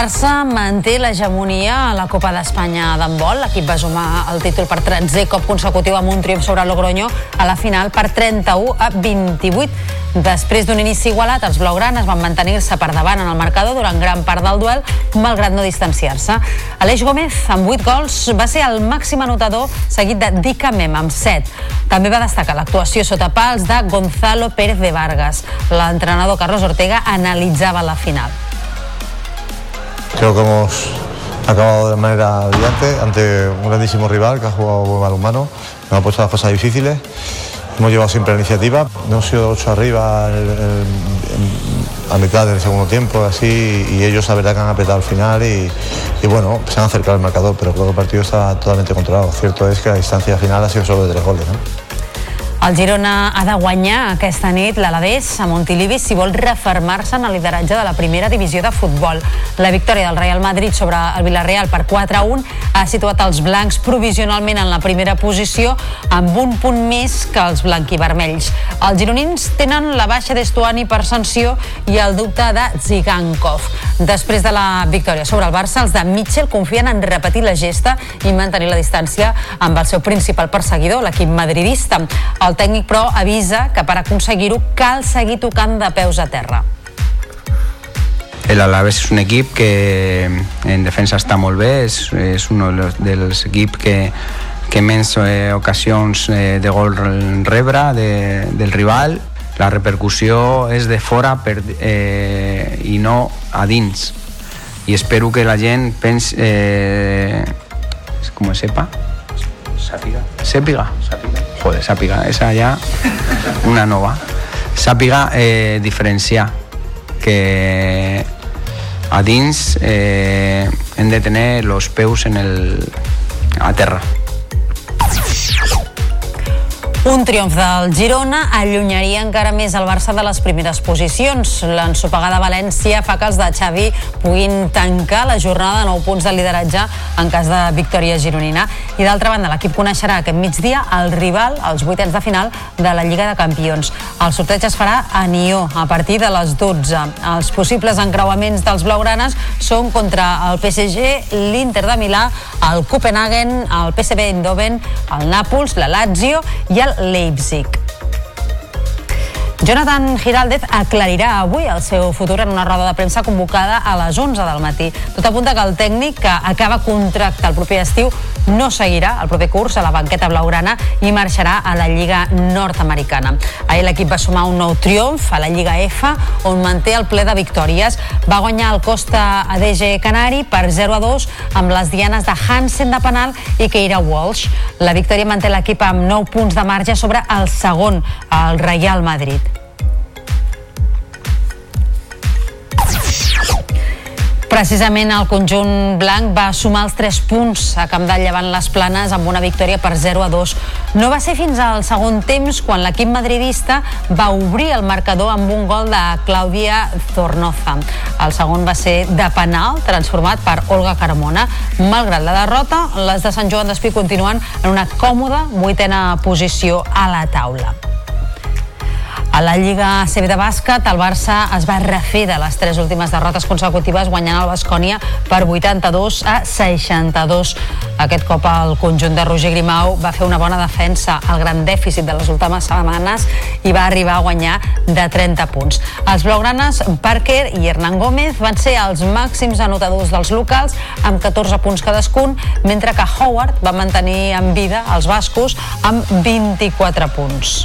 Barça manté l'hegemonia a la Copa d'Espanya d'handbol. L'equip va sumar el títol per 13 cop consecutiu amb un triomf sobre Logroño a la final per 31 a 28. Després d'un inici igualat, els blaugranes van mantenir-se per davant en el marcador durant gran part del duel, malgrat no distanciar-se. Aleix Gómez, amb 8 gols, va ser el màxim anotador, seguit de Dica Mem, amb 7. També va destacar l'actuació sota pals de Gonzalo Pérez de Vargas. L'entrenador Carlos Ortega analitzava la final. Creo que hemos acabado de manera brillante ante un grandísimo rival que ha jugado buen balonmano, nos ha puesto las cosas difíciles. Hemos llevado siempre la iniciativa, no hemos sido ocho arriba a mitad del segundo tiempo, así, y ellos la verdad que han apretado al final y, y bueno, se han acercado al marcador, pero creo que el partido está totalmente controlado. Cierto es que la distancia final ha sido solo de tres goles. ¿no? El Girona ha de guanyar aquesta nit l'Alavés a Montilivi si vol refermar-se en el lideratge de la primera divisió de futbol. La victòria del Real Madrid sobre el Villarreal per 4 a 1 ha situat els blancs provisionalment en la primera posició amb un punt més que els blanquivermells. Els gironins tenen la baixa d'Estuani per sanció i el dubte de Zigankov. Després de la victòria sobre el Barça, els de Mitchell confien en repetir la gesta i mantenir la distància amb el seu principal perseguidor, l'equip madridista. El tècnic, però, avisa que per aconseguir-ho cal seguir tocant de peus a terra. El Alavés és un equip que en defensa està molt bé, és, és un dels, equips que, que menys eh, ocasions eh, de gol rebre de, del rival. La repercussió és de fora per, eh, i no a dins. I espero que la gent pensi... Eh, com sepa? Sàpiga. Sàpiga. Joder, sàpiga. Esa ja una nova. Sàpiga eh, diferenciar que a dins eh, hem de tenir els peus en el, a terra. Un triomf del Girona allunyaria encara més el Barça de les primeres posicions. L'ensopegada València fa que els de Xavi puguin tancar la jornada de 9 punts de lideratge en cas de victòria gironina. I d'altra banda, l'equip coneixerà aquest migdia el rival als vuitens de final de la Lliga de Campions. El sorteig es farà a Nió a partir de les 12. Els possibles encreuaments dels blaugranes són contra el PSG, l'Inter de Milà, el Copenhagen, el PSV Eindhoven, el Nàpols, la Lazio i el Leipzig. Jonathan Giraldez aclarirà avui el seu futur en una roda de premsa convocada a les 11 del matí. Tot apunta que el tècnic que acaba contracte el proper estiu no seguirà el proper curs a la banqueta blaugrana i marxarà a la Lliga nord-americana. Ahir l'equip va sumar un nou triomf a la Lliga F, on manté el ple de victòries. Va guanyar el Costa ADG Canari per 0 a 2 amb les dianes de Hansen de penal i Keira Walsh. La victòria manté l'equip amb 9 punts de marge sobre el segon, el Real Madrid. Precisament el conjunt blanc va sumar els 3 punts a Camp de Llevant les Planes amb una victòria per 0 a 2. No va ser fins al segon temps quan l'equip madridista va obrir el marcador amb un gol de Clàudia Zornoza. El segon va ser de penal, transformat per Olga Carmona. Malgrat la derrota, les de Sant Joan d'Espí continuen en una còmoda vuitena posició a la taula. A la Lliga CB de bàsquet, el Barça es va refer de les tres últimes derrotes consecutives guanyant el Bascònia per 82 a 62. Aquest cop el conjunt de Roger Grimau va fer una bona defensa al gran dèficit de les últimes setmanes i va arribar a guanyar de 30 punts. Els blaugranes Parker i Hernán Gómez van ser els màxims anotadors dels locals amb 14 punts cadascun, mentre que Howard va mantenir en vida els bascos amb 24 punts.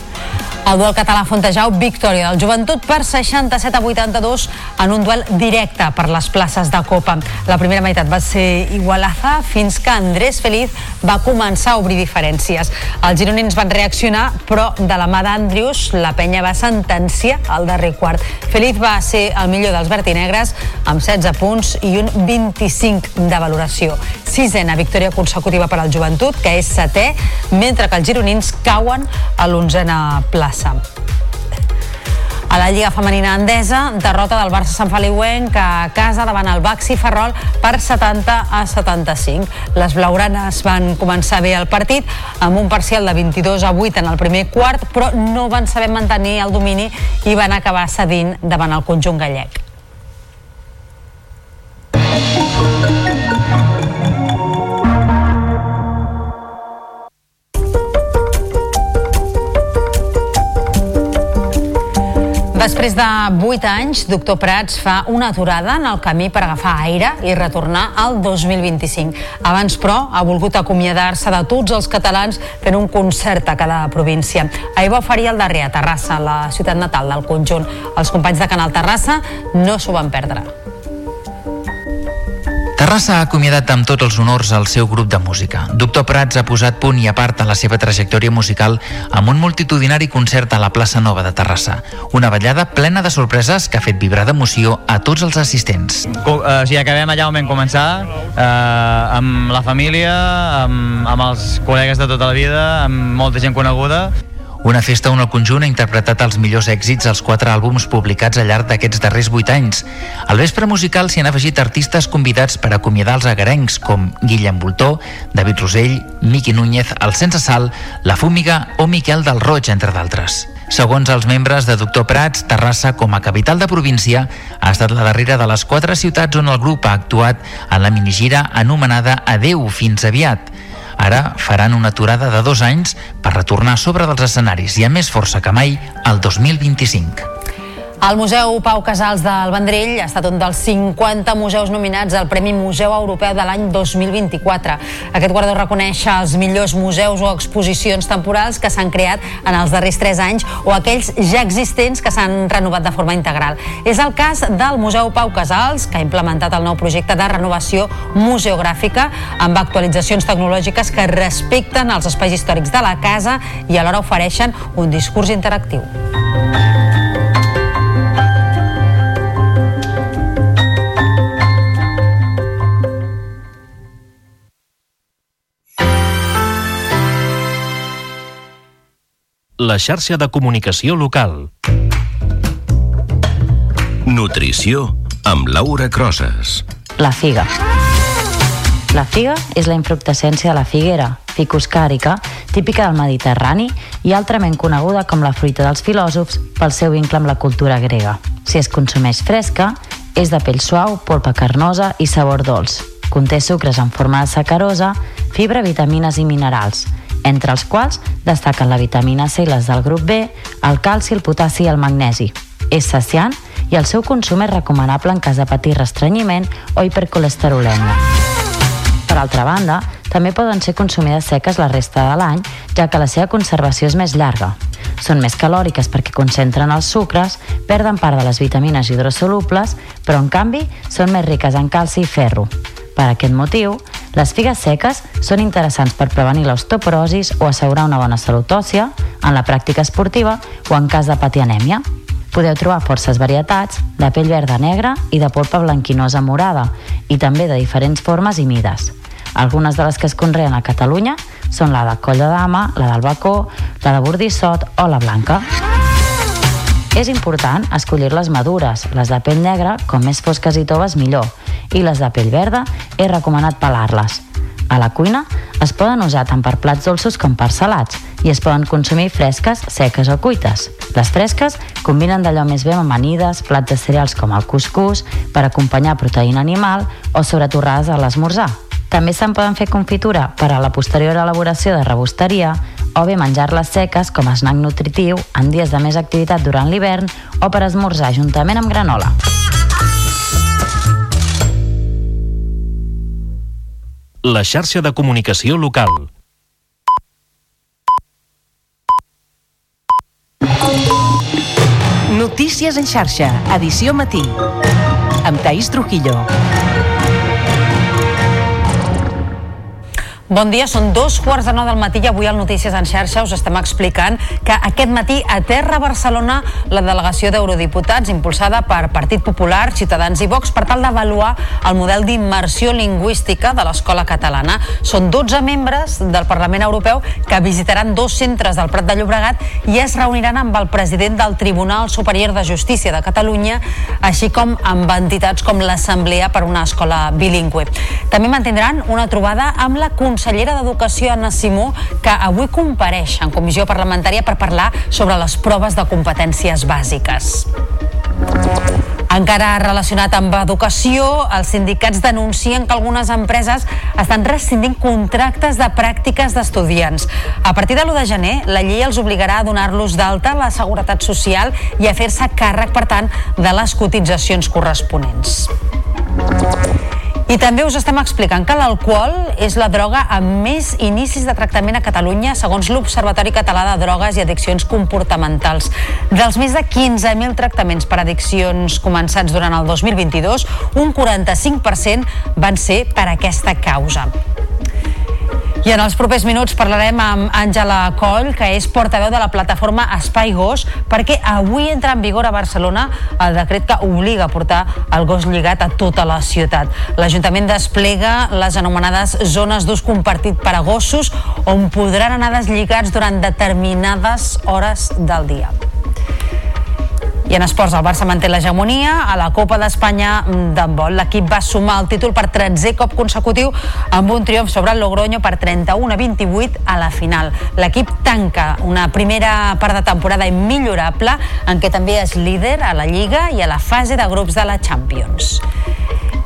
El duel català Fontejau, victòria del Joventut per 67 a 82 en un duel directe per les places de Copa. La primera meitat va ser igualaza fins que Andrés Feliz va començar a obrir diferències. Els gironins van reaccionar, però de la mà d'Andrius, la penya va sentenciar al darrer quart. Feliz va ser el millor dels vertinegres amb 16 punts i un 25 de valoració. Sisena victòria consecutiva per al Joventut, que és setè, mentre que els gironins cauen a l'onzena plaça plaça. A la Lliga Femenina Andesa, derrota del Barça Sant Feliuenc a casa davant el Baxi Ferrol per 70 a 75. Les blaugranes van començar bé el partit amb un parcial de 22 a 8 en el primer quart, però no van saber mantenir el domini i van acabar cedint davant el conjunt gallec. Després de 8 anys, doctor Prats fa una aturada en el camí per agafar aire i retornar al 2025. Abans, però, ha volgut acomiadar-se de tots els catalans fent un concert a cada província. Ahir va oferir el darrer a Terrassa, la ciutat natal del conjunt. Els companys de Canal Terrassa no s'ho van perdre. Terrassa ha acomiadat amb tots els honors al seu grup de música. Doctor Prats ha posat punt i a part a la seva trajectòria musical amb un multitudinari concert a la plaça Nova de Terrassa. Una ballada plena de sorpreses que ha fet vibrar d'emoció a tots els assistents. Eh, o sigui, acabem allà on vam començar, eh, amb la família, amb, amb els col·legues de tota la vida, amb molta gent coneguda. Una festa on el conjunt ha interpretat els millors èxits als quatre àlbums publicats al llarg d'aquests darrers vuit anys. Al vespre musical s'hi han afegit artistes convidats per acomiadar els agarencs, com Guillem Voltó, David Rosell, Miqui Núñez, el Sense Sal, La Fúmiga o Miquel del Roig, entre d'altres. Segons els membres de Doctor Prats, Terrassa, com a capital de província, ha estat la darrera de les quatre ciutats on el grup ha actuat en la minigira anomenada Adeu, fins aviat. Ara faran una aturada de dos anys per retornar sobre dels escenaris i amb més força que mai el 2025. El Museu Pau Casals del Vendrell ha estat un dels 50 museus nominats al Premi Museu Europeu de l'any 2024. Aquest guardó reconeix els millors museus o exposicions temporals que s'han creat en els darrers 3 anys o aquells ja existents que s'han renovat de forma integral. És el cas del Museu Pau Casals, que ha implementat el nou projecte de renovació museogràfica amb actualitzacions tecnològiques que respecten els espais històrics de la casa i alhora ofereixen un discurs interactiu. La xarxa de comunicació local. Nutrició amb Laura Crosses. La figa. La figa és la infructescència de la figuera, ficus càrica, típica del Mediterrani i altrament coneguda com la fruita dels filòsofs pel seu vincle amb la cultura grega. Si es consumeix fresca, és de pell suau, polpa carnosa i sabor dolç. Conté sucres en forma de sacarosa, fibra, vitamines i minerals, entre els quals destaquen la vitamina C i les del grup B, el calci, el potassi i el magnesi. És saciant i el seu consum és recomanable en cas de patir restrenyiment o hipercolesterolèmia. Per altra banda, també poden ser consumides seques la resta de l'any, ja que la seva conservació és més llarga. Són més calòriques perquè concentren els sucres, perden part de les vitamines hidrosolubles, però en canvi són més riques en calci i ferro. Per aquest motiu, les figues seques són interessants per prevenir l'osteoporosis o assegurar una bona salut òssia, en la pràctica esportiva o en cas de patir anèmia. Podeu trobar forces varietats de pell verda negra i de polpa blanquinosa morada i també de diferents formes i mides. Algunes de les que es conreen a Catalunya són la de coll de dama, la del bacó, la de bordissot o la blanca. És important escollir les madures, les de pell negra, com més fosques i toves millor, i les de pell verda és recomanat pelar-les. A la cuina es poden usar tant per plats dolços com per salats i es poden consumir fresques, seques o cuites. Les fresques combinen d'allò més bé amb amanides, plats de cereals com el cuscús, per acompanyar proteïna animal o sobre torrades a l'esmorzar. També se'n poden fer confitura per a la posterior elaboració de rebosteria o bé menjar-les seques com a snack nutritiu en dies de més activitat durant l'hivern o per esmorzar juntament amb granola. La xarxa de comunicació local. Notícies en xarxa, edició matí. Amb Taís Trujillo. Bon dia, són dos quarts de nou del matí i avui al Notícies en xarxa us estem explicant que aquest matí a Terra Barcelona la delegació d'eurodiputats impulsada per Partit Popular, Ciutadans i Vox per tal d'avaluar el model d'immersió lingüística de l'escola catalana. Són 12 membres del Parlament Europeu que visitaran dos centres del Prat de Llobregat i es reuniran amb el president del Tribunal Superior de Justícia de Catalunya, així com amb entitats com l'Assemblea per una escola bilingüe. També mantindran una trobada amb la consellera d'Educació, Anna Simó, que avui compareix en comissió parlamentària per parlar sobre les proves de competències bàsiques. Encara relacionat amb educació, els sindicats denuncien que algunes empreses estan rescindint contractes de pràctiques d'estudiants. A partir de l'1 de gener, la llei els obligarà a donar-los d'alta a la Seguretat Social i a fer-se càrrec, per tant, de les cotitzacions corresponents. I també us estem explicant que l'alcohol és la droga amb més inicis de tractament a Catalunya segons l'Observatori Català de Drogues i Addiccions Comportamentals. Dels més de 15.000 tractaments per addiccions començats durant el 2022, un 45% van ser per aquesta causa. I en els propers minuts parlarem amb Àngela Coll, que és portaveu de la plataforma Espai Gos, perquè avui entra en vigor a Barcelona el decret que obliga a portar el gos lligat a tota la ciutat. L'Ajuntament desplega les anomenades zones d'ús compartit per a gossos, on podran anar deslligats durant determinades hores del dia. I en esports, el Barça manté l'hegemonia. A la Copa d'Espanya d'handbol, l'equip va sumar el títol per 13è cop consecutiu amb un triomf sobre el Logroño per 31 a 28 a la final. L'equip tanca una primera part de temporada immillorable en què també és líder a la Lliga i a la fase de grups de la Champions.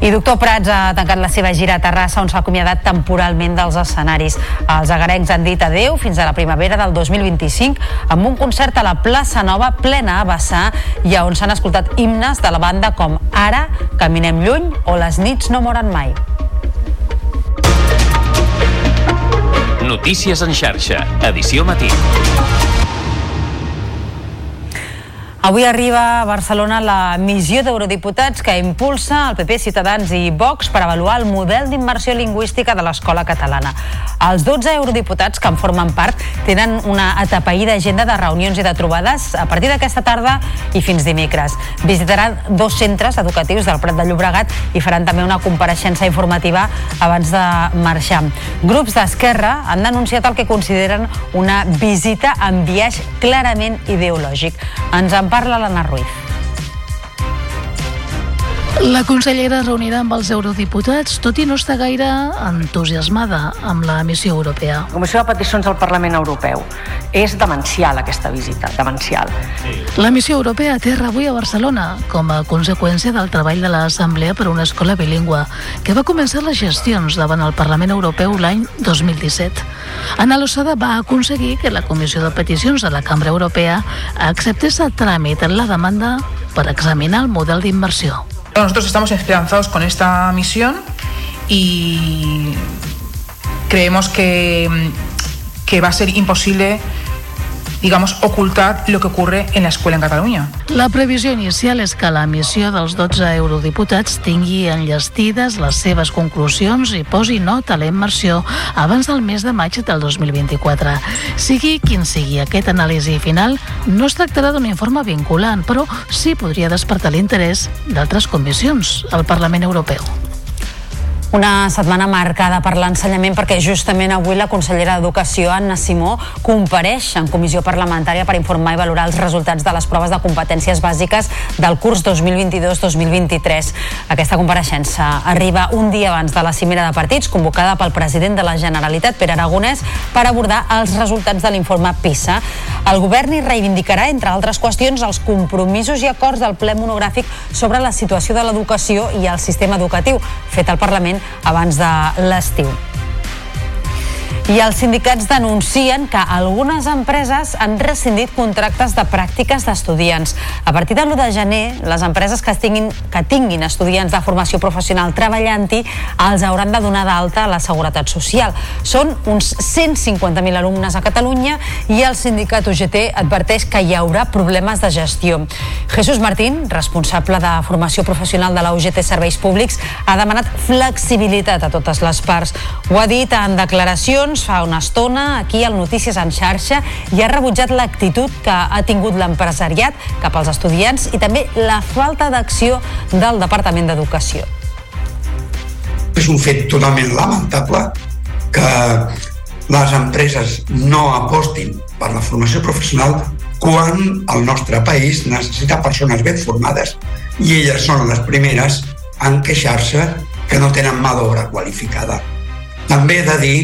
I Doctor Prats ha tancat la seva gira a Terrassa on s'ha acomiadat temporalment dels escenaris. Els agarencs han dit adeu fins a la primavera del 2025 amb un concert a la plaça Nova plena a vessar i on s'han escoltat himnes de la banda com Ara, Caminem lluny o Les nits no moren mai. Notícies en xarxa, edició matí. Avui arriba a Barcelona la missió d'eurodiputats que impulsa el PP, Ciutadans i Vox per avaluar el model d'immersió lingüística de l'escola catalana. Els 12 eurodiputats que en formen part tenen una atapeïda agenda de reunions i de trobades a partir d'aquesta tarda i fins dimecres. Visitaran dos centres educatius del Prat de Llobregat i faran també una compareixença informativa abans de marxar. Grups d'Esquerra han denunciat el que consideren una visita amb biaix clarament ideològic. Ens en parla l'Anna Ruiz. La consellera es reunirà amb els eurodiputats, tot i no estar gaire entusiasmada amb la missió europea. La Comissió de Peticions del Parlament Europeu. És demencial aquesta visita, demencial. La missió europea aterra avui a Barcelona com a conseqüència del treball de l'Assemblea per una escola bilingüe, que va començar les gestions davant el Parlament Europeu l'any 2017. Ana Losada va aconseguir que la Comissió de Peticions de la Cambra Europea acceptés el tràmit en la demanda per examinar el model d'immersió. Nosotros estamos esperanzados con esta misión y creemos que, que va a ser imposible digamos, ocultar lo que ocurre en la escuela en Cataluña. La previsió inicial és que la missió dels 12 eurodiputats tingui enllestides les seves conclusions i posi nota a la immersió abans del mes de maig del 2024. Sigui quin sigui aquest anàlisi final, no es tractarà d'un informe vinculant, però sí podria despertar l'interès d'altres comissions al Parlament Europeu. Una setmana marcada per l'ensenyament perquè justament avui la consellera d'Educació, Anna Simó, compareix en comissió parlamentària per informar i valorar els resultats de les proves de competències bàsiques del curs 2022-2023. Aquesta compareixença arriba un dia abans de la cimera de partits convocada pel president de la Generalitat, Pere Aragonès, per abordar els resultats de l'informe PISA. El govern hi reivindicarà, entre altres qüestions, els compromisos i acords del ple monogràfic sobre la situació de l'educació i el sistema educatiu, fet al Parlament abans de l'estiu. I els sindicats denuncien que algunes empreses han rescindit contractes de pràctiques d'estudiants. A partir de l'1 de gener, les empreses que tinguin, que tinguin estudiants de formació professional treballant-hi els hauran de donar d'alta a la Seguretat Social. Són uns 150.000 alumnes a Catalunya i el sindicat UGT adverteix que hi haurà problemes de gestió. Jesús Martín, responsable de formació professional de la UGT Serveis Públics, ha demanat flexibilitat a totes les parts. Ho ha dit en declaracions fa una estona aquí al Notícies en xarxa i ha rebutjat l'actitud que ha tingut l'empresariat cap als estudiants i també la falta d'acció del Departament d'Educació. És un fet totalment lamentable que les empreses no apostin per la formació professional quan el nostre país necessita persones ben formades i elles són les primeres en queixar-se que no tenen mà d'obra qualificada. També he de dir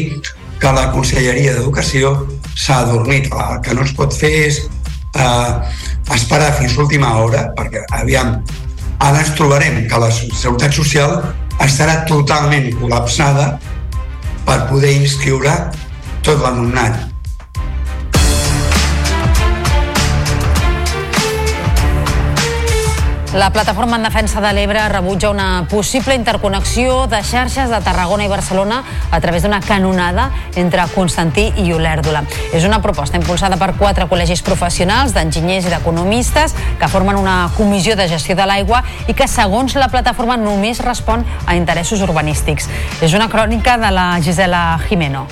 que la Conselleria d'Educació s'ha adormit. El que no es pot fer és eh, esperar fins l'última hora, perquè, aviam, ara ens trobarem que la Seguretat Social estarà totalment col·lapsada per poder inscriure tot l'alumnat. La plataforma en defensa de l'Ebre rebutja una possible interconnexió de xarxes de Tarragona i Barcelona a través d'una canonada entre Constantí i Olèrdola. És una proposta impulsada per quatre col·legis professionals d'enginyers i d'economistes que formen una comissió de gestió de l'aigua i que, segons la plataforma, només respon a interessos urbanístics. És una crònica de la Gisela Jimeno.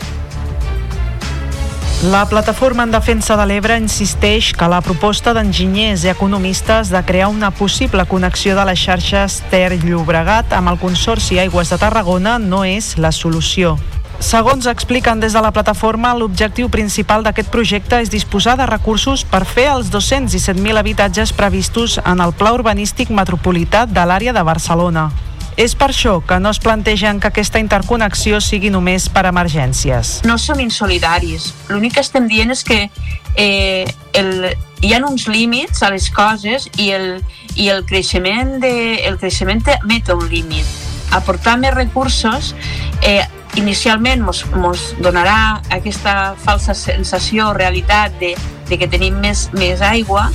La plataforma en defensa de l'Ebre insisteix que la proposta d'enginyers i economistes de crear una possible connexió de les xarxes Ter-Llobregat amb el Consorci Aigües de Tarragona no és la solució. Segons expliquen des de la plataforma, l'objectiu principal d'aquest projecte és disposar de recursos per fer els 217.000 habitatges previstos en el Pla Urbanístic Metropolità de l'àrea de Barcelona. És per això que no es plantegen que aquesta interconnexió sigui només per emergències. No som insolidaris. L'únic que estem dient és que eh, el, hi ha uns límits a les coses i el, i el creixement, de, el creixement met un límit. Aportar més recursos eh, inicialment mos, mos donarà aquesta falsa sensació o realitat de, de que tenim més, més aigua,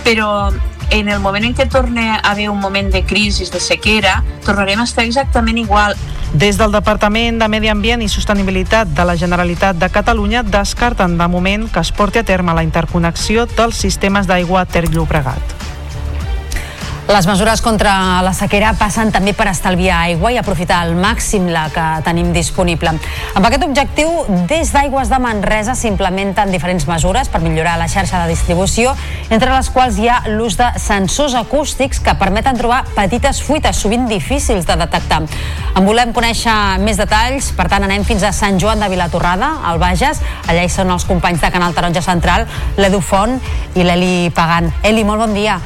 però en el moment en què torni a haver un moment de crisi, de sequera, tornarem a estar exactament igual. Des del Departament de Medi Ambient i Sostenibilitat de la Generalitat de Catalunya descarten de moment que es porti a terme la interconnexió dels sistemes d'aigua Ter-Llobregat. Les mesures contra la sequera passen també per estalviar aigua i aprofitar al màxim la que tenim disponible. Amb aquest objectiu, des d'Aigües de Manresa s'implementen diferents mesures per millorar la xarxa de distribució, entre les quals hi ha l'ús de sensors acústics que permeten trobar petites fuites, sovint difícils de detectar. En volem conèixer més detalls, per tant anem fins a Sant Joan de Vilatorrada, al Bages. Allà hi són els companys de Canal Taronja Central, l'Edu Font i l'Eli Pagan. Eli, molt bon dia.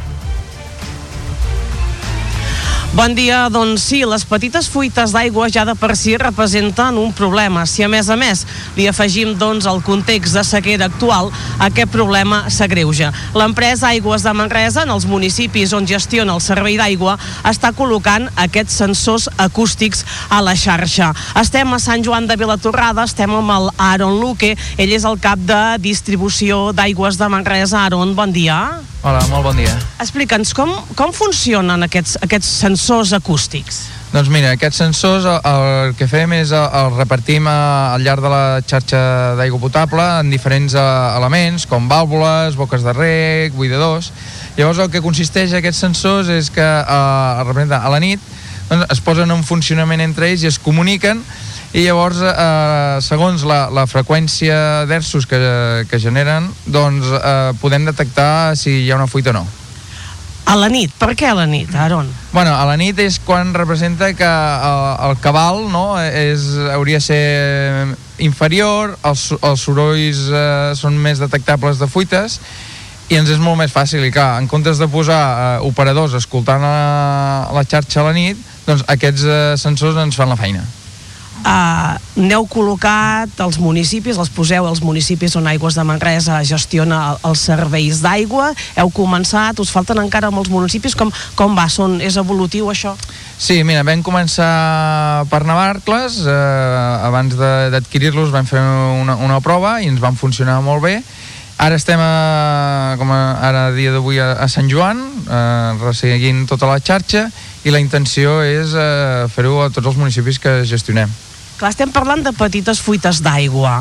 Bon dia, doncs sí, les petites fuites d'aigua ja de per si representen un problema. Si a més a més li afegim doncs el context de sequera actual, aquest problema s'agreuja. L'empresa Aigües de Manresa, en els municipis on gestiona el servei d'aigua, està col·locant aquests sensors acústics a la xarxa. Estem a Sant Joan de Vilatorrada, estem amb el Aaron Luque, ell és el cap de distribució d'aigües de Manresa. Aaron, bon dia. Hola, molt bon dia. Explica'ns com, com funcionen aquests, aquests sensors acústics. Doncs mira, aquests sensors el, el que fem és el, el repartim a, al llarg de la xarxa d'aigua potable en diferents a, eh, elements, com vàlvules, boques de rec, buidadors. Llavors el que consisteix aquests sensors és que eh, a la nit doncs, es posen en funcionament entre ells i es comuniquen i llavors, eh, segons la, la freqüència d'ersos que, que generen, doncs eh, podem detectar si hi ha una fuita o no. A la nit? Per què a la nit, Aaron? Bueno, a la nit és quan representa que el, el cabal no, és, hauria de ser inferior, els, els sorolls eh, són més detectables de fuites i ens és molt més fàcil i clar, en comptes de posar eh, operadors escoltant la, la xarxa a la nit, doncs aquests eh, sensors ens fan la feina. Eh, n'heu col·locat els municipis, els poseu als municipis on Aigües de Manresa gestiona els serveis d'aigua, heu començat, us falten encara molts municipis, com, com va? Són, és evolutiu això? Sí, mira, vam començar per Navarcles, eh, abans d'adquirir-los vam fer una, una prova i ens van funcionar molt bé, Ara estem a, com a, ara a dia d'avui a, a Sant Joan, eh, resseguint tota la xarxa i la intenció és eh, fer-ho a tots els municipis que gestionem. Clar, estem parlant de petites fuites d'aigua,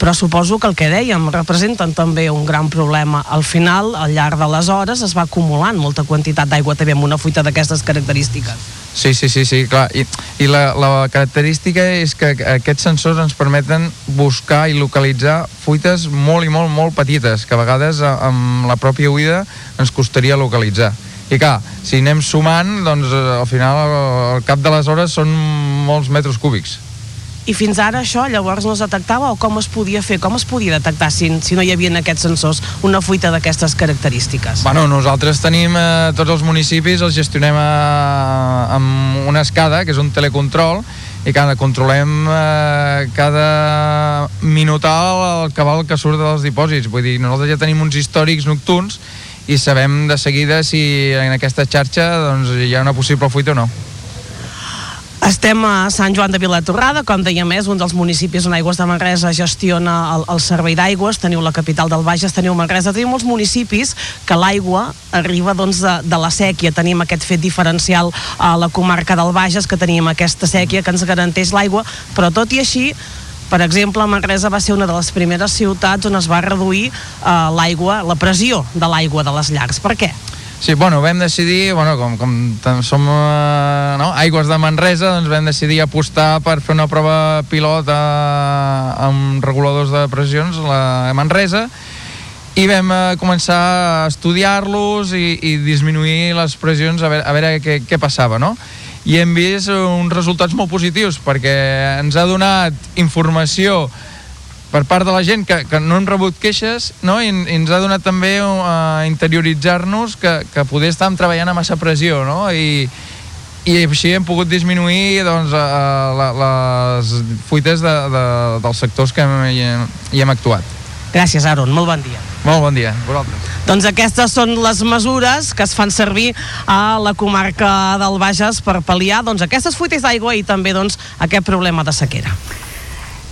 però suposo que el que dèiem representen també un gran problema. Al final, al llarg de les hores, es va acumulant molta quantitat d'aigua també amb una fuita d'aquestes característiques. Sí, sí, sí, sí, clar. I, i la, la característica és que aquests sensors ens permeten buscar i localitzar fuites molt i molt, molt petites, que a vegades amb la pròpia oïda ens costaria localitzar. I clar, si anem sumant, doncs al final al cap de les hores són molts metres cúbics i fins ara això llavors no es detectava o com es podia fer, com es podia detectar si, si no hi havia aquests sensors una fuita d'aquestes característiques? Bueno, nosaltres tenim eh, tots els municipis, els gestionem eh, amb una escada, que és un telecontrol, i cada controlem eh, cada minutal el cabal que surt dels dipòsits. Vull dir, nosaltres ja tenim uns històrics nocturns i sabem de seguida si en aquesta xarxa doncs, hi ha una possible fuita o no. Estem a Sant Joan de Vilatorrada, com deia més, un dels municipis on Aigües de Manresa gestiona el, el servei d'aigües, teniu la capital del Bages, teniu Manresa, teniu molts municipis que l'aigua arriba doncs, de, de la sèquia, tenim aquest fet diferencial a la comarca del Bages, que tenim aquesta sèquia que ens garanteix l'aigua, però tot i així per exemple, Manresa va ser una de les primeres ciutats on es va reduir eh, l'aigua, la pressió de l'aigua de les llars. Per què? Sí, bueno, vam decidir, bueno, com, com som eh, no, aigües de Manresa, doncs vam decidir apostar per fer una prova pilot a, amb reguladors de pressions la, a Manresa i vam eh, començar a estudiar-los i, i disminuir les pressions a veure, a veure què, què passava, no? I hem vist uns resultats molt positius perquè ens ha donat informació per part de la gent que, que no hem rebut queixes no? I, i ens ha donat també uh, interioritzar-nos que, que poder estar treballant a massa pressió no? I, i així hem pogut disminuir doncs, uh, la, les fuites de, de, dels sectors que hi, hi hem actuat. Gràcies, Aaron. Molt bon dia. Molt bon dia. Vosaltres. Doncs aquestes són les mesures que es fan servir a la comarca del Bages per pal·liar doncs, aquestes fuites d'aigua i també doncs, aquest problema de sequera.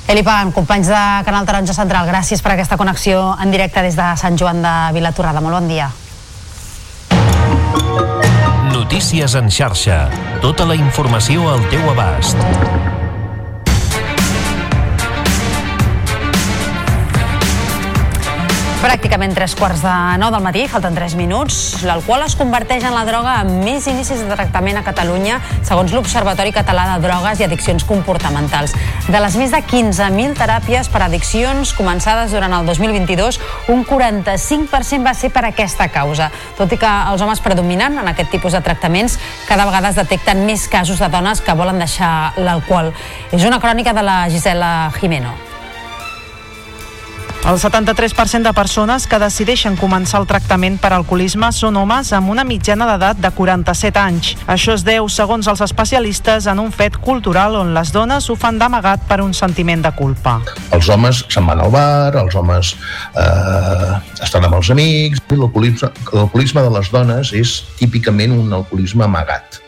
Eli Pagan, companys de Canal Taronja Central, gràcies per aquesta connexió en directe des de Sant Joan de Vilatorrada. Molt bon dia. Notícies en xarxa. Tota la informació al teu abast. Pràcticament tres quarts de nou del matí, falten tres minuts. L'alcohol es converteix en la droga amb més inicis de tractament a Catalunya, segons l'Observatori Català de Drogues i Addiccions Comportamentals. De les més de 15.000 teràpies per addiccions començades durant el 2022, un 45% va ser per aquesta causa. Tot i que els homes predominen en aquest tipus de tractaments, cada vegada es detecten més casos de dones que volen deixar l'alcohol. És una crònica de la Gisela Jimeno. El 73% de persones que decideixen començar el tractament per alcoholisme són homes amb una mitjana d'edat de 47 anys. Això es deu, segons els especialistes, en un fet cultural on les dones ho fan d'amagat per un sentiment de culpa. Els homes se'n van al bar, els homes eh, estan amb els amics. L'alcoholisme de les dones és típicament un alcoholisme amagat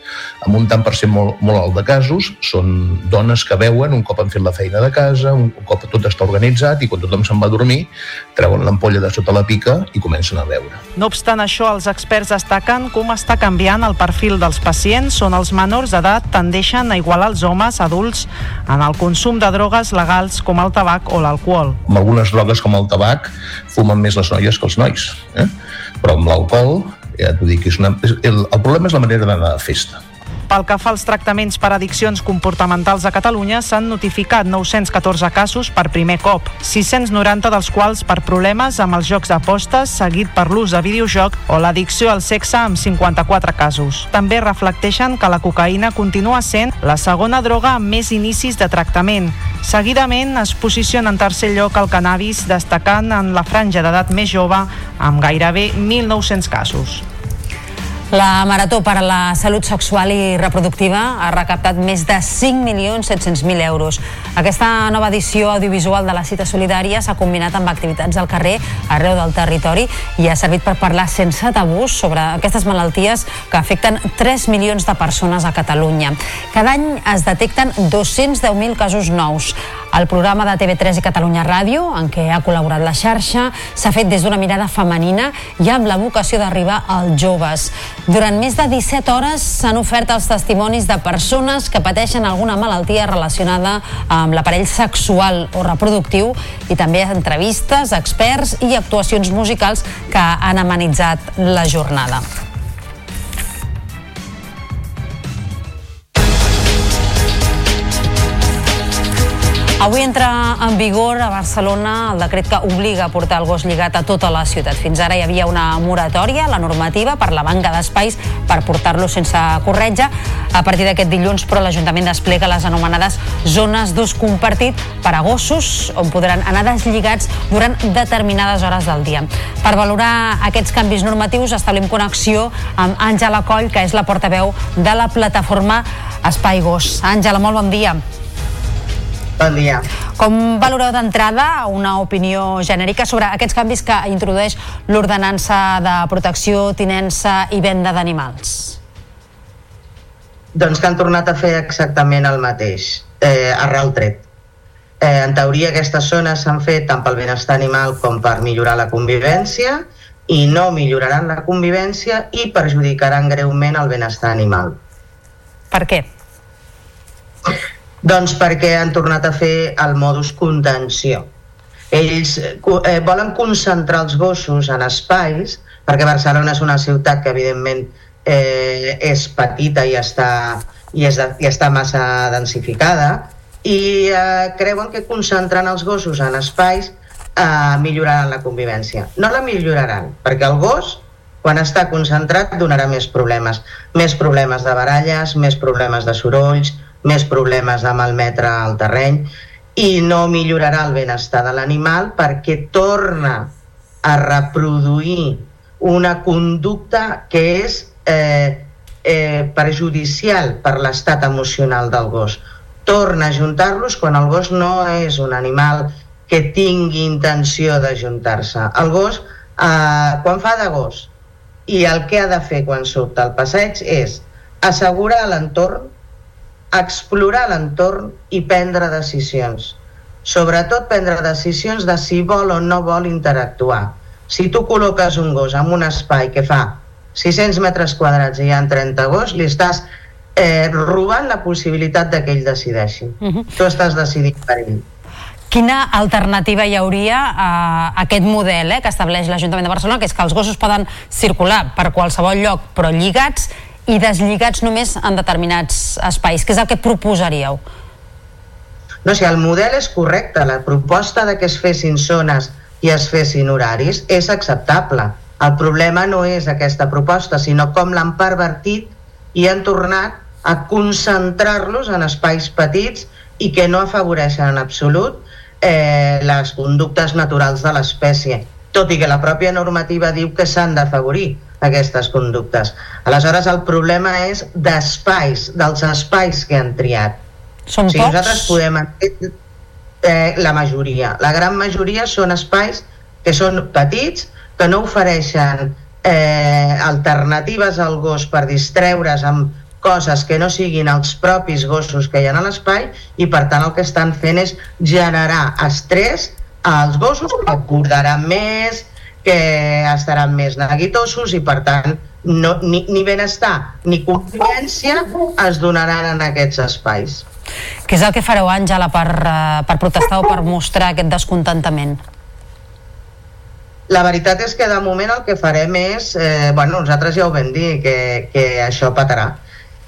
amb un tant per cent molt, molt alt de casos, són dones que veuen un cop han fet la feina de casa, un cop tot està organitzat i quan tothom se'n va a dormir, treuen l'ampolla de sota la pica i comencen a beure. No obstant això, els experts destaquen com està canviant el perfil dels pacients on els menors d'edat tendeixen a igualar els homes adults en el consum de drogues legals com el tabac o l'alcohol. Amb algunes drogues com el tabac fumen més les noies que els nois, eh? però amb l'alcohol ja t'ho dic, és una, és, el, el problema és la manera d'anar a festa. Pel que fa als tractaments per addiccions comportamentals a Catalunya, s'han notificat 914 casos per primer cop, 690 dels quals per problemes amb els jocs d'apostes, seguit per l'ús de videojoc o l'addicció al sexe amb 54 casos. També reflecteixen que la cocaïna continua sent la segona droga amb més inicis de tractament. Seguidament es posiciona en tercer lloc el cannabis, destacant en la franja d'edat més jove amb gairebé 1.900 casos. La Marató per a la Salut Sexual i Reproductiva ha recaptat més de 5.700.000 euros. Aquesta nova edició audiovisual de la cita solidària s'ha combinat amb activitats al carrer arreu del territori i ha servit per parlar sense tabús sobre aquestes malalties que afecten 3 milions de persones a Catalunya. Cada any es detecten 210.000 casos nous. El programa de TV3 i Catalunya Ràdio, en què ha col·laborat la xarxa, s'ha fet des d'una mirada femenina i amb la vocació d'arribar als joves. Durant més de 17 hores s'han ofert els testimonis de persones que pateixen alguna malaltia relacionada amb l'aparell sexual o reproductiu i també entrevistes, experts i actuacions musicals que han amenitzat la jornada. Avui entra en vigor a Barcelona el decret que obliga a portar el gos lligat a tota la ciutat. Fins ara hi havia una moratòria, la normativa, per la banca d'espais per portar-lo sense corretja. A partir d'aquest dilluns, però, l'Ajuntament desplega les anomenades zones d'ús compartit per a gossos, on podran anar deslligats durant determinades hores del dia. Per valorar aquests canvis normatius, establim connexió amb Àngela Coll, que és la portaveu de la plataforma Espai Gos. Àngela, molt bon dia. Bon dia. Com valoreu d'entrada una opinió genèrica sobre aquests canvis que introdueix l'ordenança de protecció, tinença i venda d'animals? Doncs que han tornat a fer exactament el mateix, eh, arrel tret. Eh, en teoria aquestes zones s'han fet tant pel benestar animal com per millorar la convivència i no milloraran la convivència i perjudicaran greument el benestar animal. Per què? Doncs perquè han tornat a fer el modus contenció. Ells eh, eh, volen concentrar els gossos en espais, perquè Barcelona és una ciutat que evidentment eh, és petita i està, i, és, i està massa densificada, i eh, creuen que concentrant els gossos en espais eh, milloraran la convivència. No la milloraran, perquè el gos, quan està concentrat, donarà més problemes. Més problemes de baralles, més problemes de sorolls, més problemes de malmetre el terreny i no millorarà el benestar de l'animal perquè torna a reproduir una conducta que és eh, eh, perjudicial per l'estat emocional del gos. Torna a juntar-los quan el gos no és un animal que tingui intenció de juntar-se. El gos, eh, quan fa de gos, i el que ha de fer quan surt al passeig és assegurar l'entorn explorar l'entorn i prendre decisions. Sobretot prendre decisions de si vol o no vol interactuar. Si tu col·loques un gos en un espai que fa 600 metres quadrats i hi ha 30 gos, li estàs eh, robant la possibilitat de que ell decideixi. Uh -huh. Tu estàs decidint per ell. Quina alternativa hi hauria a aquest model eh, que estableix l'Ajuntament de Barcelona, que és que els gossos poden circular per qualsevol lloc, però lligats, i deslligats només en determinats espais. Què és el que proposaríeu? No sé, el model és correcte. La proposta de que es fessin zones i es fessin horaris és acceptable. El problema no és aquesta proposta, sinó com l'han pervertit i han tornat a concentrar-los en espais petits i que no afavoreixen en absolut eh, les conductes naturals de l'espècie, tot i que la pròpia normativa diu que s'han d'afavorir aquestes conductes. Aleshores, el problema és d'espais, dels espais que han triat. Són o sigui, pocs? nosaltres podem eh, la majoria. La gran majoria són espais que són petits, que no ofereixen eh, alternatives al gos per distreure's amb coses que no siguin els propis gossos que hi ha a l'espai i per tant el que estan fent és generar estrès als gossos que acordaran més, que estaran més neguitosos i per tant no, ni, ni benestar ni convivència es donaran en aquests espais. Què és el que fareu, Àngela, per, eh, per protestar o per mostrar aquest descontentament? La veritat és que de moment el que farem és, eh, bueno, nosaltres ja ho vam dir, que, que això patarà.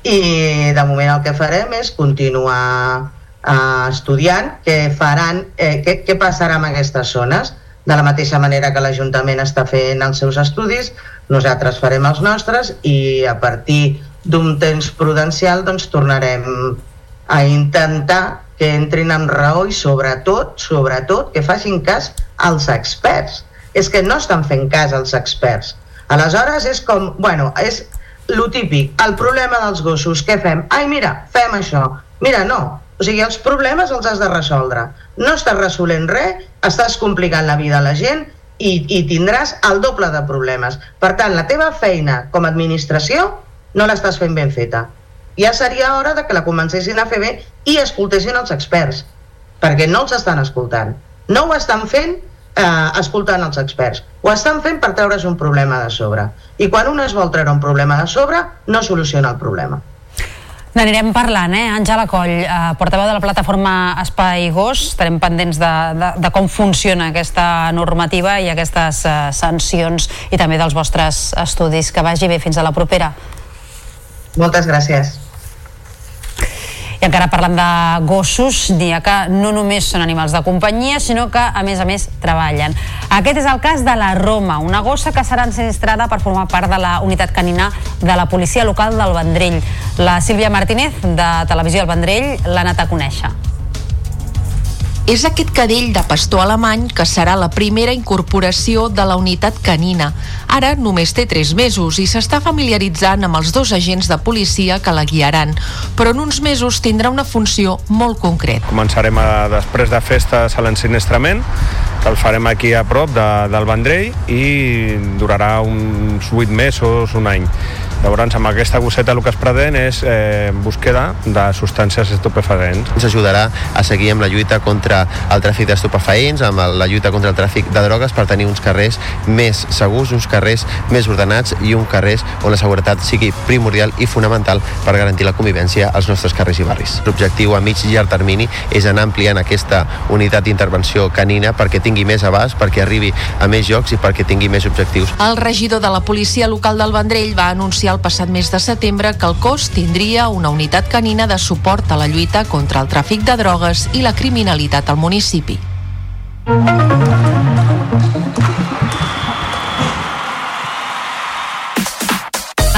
I de moment el que farem és continuar eh, estudiant què faran, eh, què, què passarà amb aquestes zones. De la mateixa manera que l'Ajuntament està fent els seus estudis, nosaltres farem els nostres i a partir d'un temps prudencial doncs tornarem a intentar que entrin amb raó i sobretot, sobretot que facin cas als experts. És que no estan fent cas als experts. Aleshores és com, bueno, és lo típic, el problema dels gossos, què fem? Ai, mira, fem això. Mira, no, o sigui, els problemes els has de resoldre. No estàs resolent res, estàs complicant la vida a la gent i, i tindràs el doble de problemes. Per tant, la teva feina com a administració no l'estàs fent ben feta. Ja seria hora de que la comencessin a fer bé i escoltessin els experts, perquè no els estan escoltant. No ho estan fent eh, escoltant els experts. Ho estan fent per treure's un problema de sobre. I quan un es vol treure un problema de sobre, no soluciona el problema. N'anirem parlant, eh? Àngela Coll, eh, portaveu de la plataforma Espai Gos, estarem pendents de, de, de com funciona aquesta normativa i aquestes eh, sancions i també dels vostres estudis. Que vagi bé, fins a la propera. Moltes gràcies. I encara parlant de gossos, ha que no només són animals de companyia, sinó que, a més a més, treballen. Aquest és el cas de la Roma, una gossa que serà ensinistrada per formar part de la unitat canina de la policia local del Vendrell. La Sílvia Martínez, de Televisió del Vendrell, l'ha anat a conèixer. És aquest cadell de pastor alemany que serà la primera incorporació de la unitat canina. Ara només té 3 mesos i s'està familiaritzant amb els dos agents de policia que la guiaran, però en uns mesos tindrà una funció molt concreta. Començarem a, després de festes a l'ensinistrament, el farem aquí a prop de, del Vendrell i durarà uns 8 mesos, un any. Llavors, amb aquesta gosseta el que es pretén és eh, búsqueda de substàncies estupefaents. Ens ajudarà a seguir amb la lluita contra el tràfic d'estupefaents, amb la lluita contra el tràfic de drogues per tenir uns carrers més segurs, uns carrers més ordenats i uns carrers on la seguretat sigui primordial i fonamental per garantir la convivència als nostres carrers i barris. L'objectiu a mig i llarg termini és anar ampliant aquesta unitat d'intervenció canina perquè tingui més abast, perquè arribi a més llocs i perquè tingui més objectius. El regidor de la policia local del Vendrell va anunciar el passat mes de setembre que el cos tindria una unitat canina de suport a la lluita contra el tràfic de drogues i la criminalitat al municipi.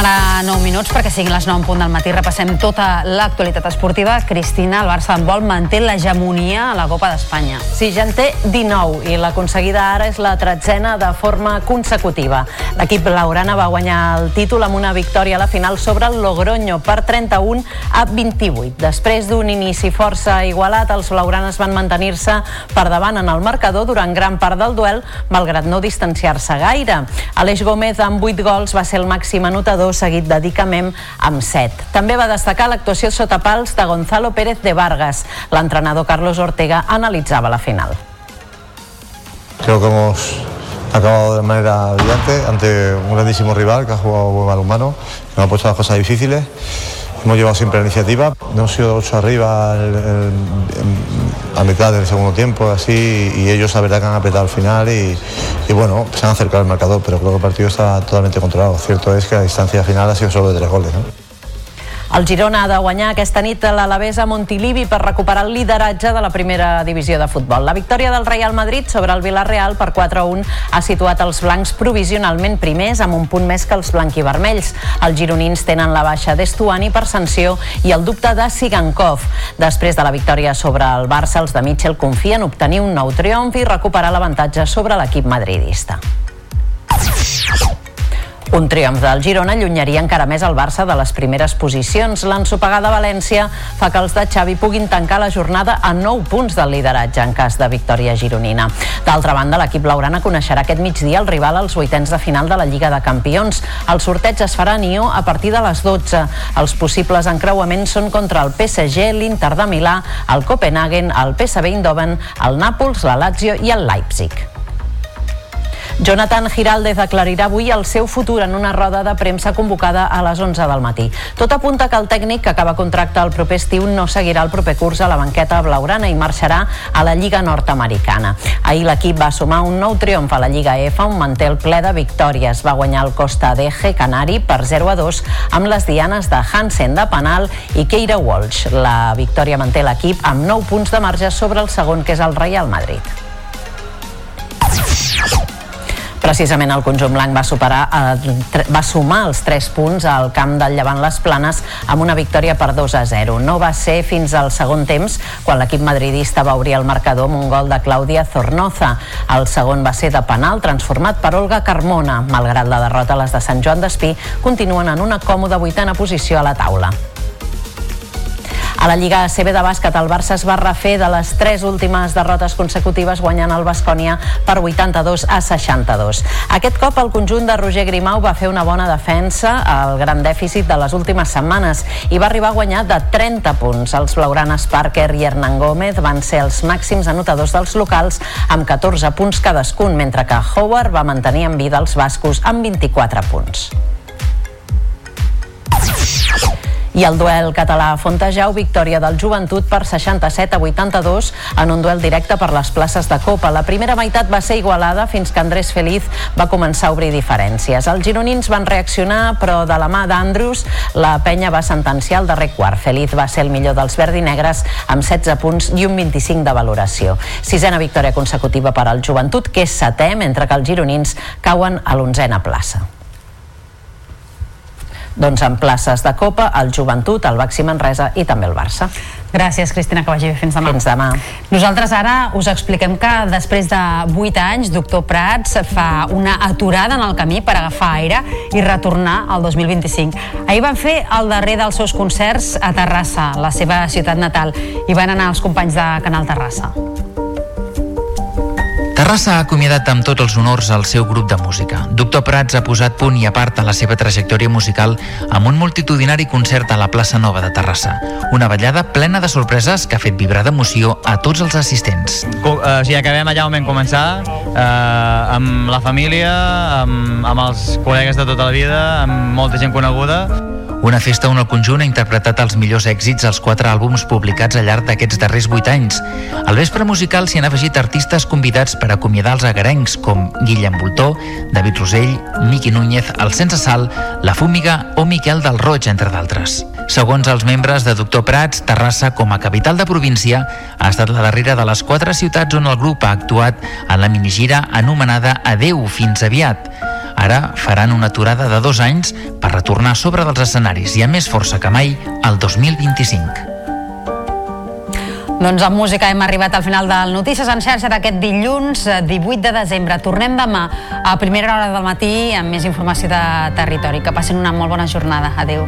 Ara 9 minuts perquè siguin les 9 en punt del matí. Repassem tota l'actualitat esportiva. Cristina, el Barça en vol manté l'hegemonia a la Copa d'Espanya. Sí, ja en té 19 i l'aconseguida ara és la tretzena de forma consecutiva. L'equip laurana va guanyar el títol amb una victòria a la final sobre el Logroño per 31 a 28. Després d'un inici força igualat, els blaugranes van mantenir-se per davant en el marcador durant gran part del duel, malgrat no distanciar-se gaire. Aleix Gómez amb 8 gols va ser el màxim anotador seguit de Dicamem amb 7. També va destacar l'actuació sota pals de Gonzalo Pérez de Vargas. L'entrenador Carlos Ortega analitzava la final. Creo que hemos acabado de manera brillante ante un grandísimo rival que ha jugado buen balonmano, que nos ha puesto las cosas difíciles. Hemos llevado siempre la iniciativa, hemos sido 8 arriba a mitad del segundo tiempo, así, y ellos la verdad que han apretado al final y, bueno, se han acercado al marcador, pero creo que el partido está totalmente controlado. Cierto es que la distancia final ha sido solo de tres goles. ¿no? El Girona ha de guanyar aquesta nit a l'Alavés a Montilivi per recuperar el lideratge de la primera divisió de futbol. La victòria del Real Madrid sobre el Villarreal per 4-1 ha situat els blancs provisionalment primers amb un punt més que els blanquivermells. Els gironins tenen la baixa d'Estuani per sanció i el dubte de Sigankov. Després de la victòria sobre el Barça, els de Mitchell confien obtenir un nou triomf i recuperar l'avantatge sobre l'equip madridista. Un triomf del Girona allunyaria encara més el Barça de les primeres posicions. L'ensopegada València fa que els de Xavi puguin tancar la jornada a 9 punts del lideratge en cas de victòria gironina. D'altra banda, l'equip blaugrana coneixerà aquest migdia el rival als vuitens de final de la Lliga de Campions. El sorteig es farà a Nió a partir de les 12. Els possibles encreuaments són contra el PSG, l'Inter de Milà, el Copenhagen, el PSV Eindhoven, el Nàpols, la Lazio i el Leipzig. Jonathan Giraldez aclarirà avui el seu futur en una roda de premsa convocada a les 11 del matí. Tot apunta que el tècnic que acaba contracte el proper estiu no seguirà el proper curs a la banqueta blaugrana i marxarà a la Lliga nord-americana. Ahir l'equip va sumar un nou triomf a la Lliga F, on manté el ple de victòries. Va guanyar el Costa d'Eje Canari per 0 a 2 amb les dianes de Hansen de penal i Keira Walsh. La victòria manté l'equip amb 9 punts de marge sobre el segon, que és el Real Madrid. Precisament el conjunt blanc va, superar, eh, va sumar els 3 punts al camp del Llevant Les Planes amb una victòria per 2 a 0. No va ser fins al segon temps quan l'equip madridista va obrir el marcador amb un gol de Clàudia Zornoza. El segon va ser de penal transformat per Olga Carmona. Malgrat la derrota, les de Sant Joan d'Espí continuen en una còmoda vuitena posició a la taula. A la Lliga ACB de bàsquet, el Barça es va refer de les tres últimes derrotes consecutives guanyant el Bascònia per 82 a 62. Aquest cop el conjunt de Roger Grimau va fer una bona defensa al gran dèficit de les últimes setmanes i va arribar a guanyar de 30 punts. Els blaugranes Parker i Hernán Gómez van ser els màxims anotadors dels locals amb 14 punts cadascun, mentre que Howard va mantenir en vida els bascos amb 24 punts. I el duel català Fontejau, victòria del Joventut per 67 a 82 en un duel directe per les places de Copa. La primera meitat va ser igualada fins que Andrés Feliz va començar a obrir diferències. Els gironins van reaccionar, però de la mà d'Andrews, la penya va sentenciar el darrer quart. Feliz va ser el millor dels verdinegres amb 16 punts i un 25 de valoració. Sisena victòria consecutiva per al Joventut, que és setè, mentre que els gironins cauen a l'onzena plaça. Doncs, en places de Copa, el Joventut, el Baxi Manresa i també el Barça. Gràcies, Cristina, que vagi bé. Fins demà. Fins demà. Nosaltres ara us expliquem que després de 8 anys, Doctor Prats fa una aturada en el camí per agafar aire i retornar al 2025. Ahir van fer el darrer dels seus concerts a Terrassa, la seva ciutat natal, i van anar els companys de Canal Terrassa. Terrassa ha acomiadat amb tots els honors el seu grup de música. Doctor Prats ha posat punt i a part a la seva trajectòria musical amb un multitudinari concert a la plaça Nova de Terrassa. Una ballada plena de sorpreses que ha fet vibrar d'emoció a tots els assistents. Co- eh, sigui, acabem allà on vam començar, eh, amb la família, amb, amb els col·legues de tota la vida, amb molta gent coneguda. Una festa on el conjunt ha interpretat els millors èxits dels quatre àlbums publicats al llarg d'aquests darrers vuit anys. Al vespre musical s'hi han afegit artistes convidats per acomiadar els agarencs com Guillem Voltó, David Rosell, Miqui Núñez, el Sense Sal, La Fúmiga o Miquel del Roig, entre d'altres. Segons els membres de Doctor Prats, Terrassa, com a capital de província, ha estat la darrera de les quatre ciutats on el grup ha actuat en la minigira anomenada Adeu, fins aviat. Ara faran una aturada de dos anys per retornar sobre dels escenaris i amb més força que mai el 2025. Doncs amb música hem arribat al final del Notícies en xarxa d'aquest dilluns eh, 18 de desembre. Tornem demà a primera hora del matí amb més informació de territori. Que passin una molt bona jornada. Adeu.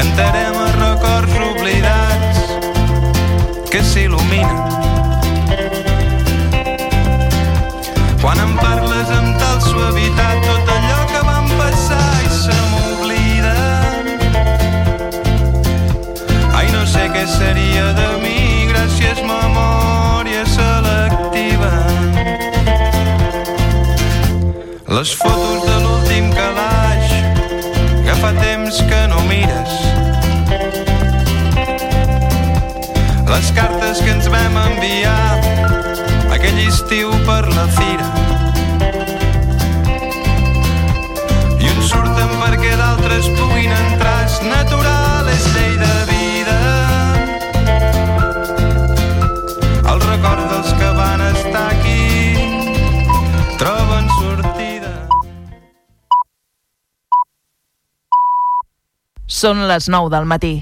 Cantarem a records oblidats que s'il·luminen. Quan em parles amb tal suavitat tot allò que vam passar i se m'oblida. Ai, no sé què seria de mi gràcies memòria selectiva. Les fotos de l'últim calaix que fa temps que no Les cartes que ens vam enviar aquell estiu per la fira. I uns surten perquè d'altres puguin entrar. És natural, és llei de vida. El record dels que van estar aquí troben sortida. Són les 9 del matí.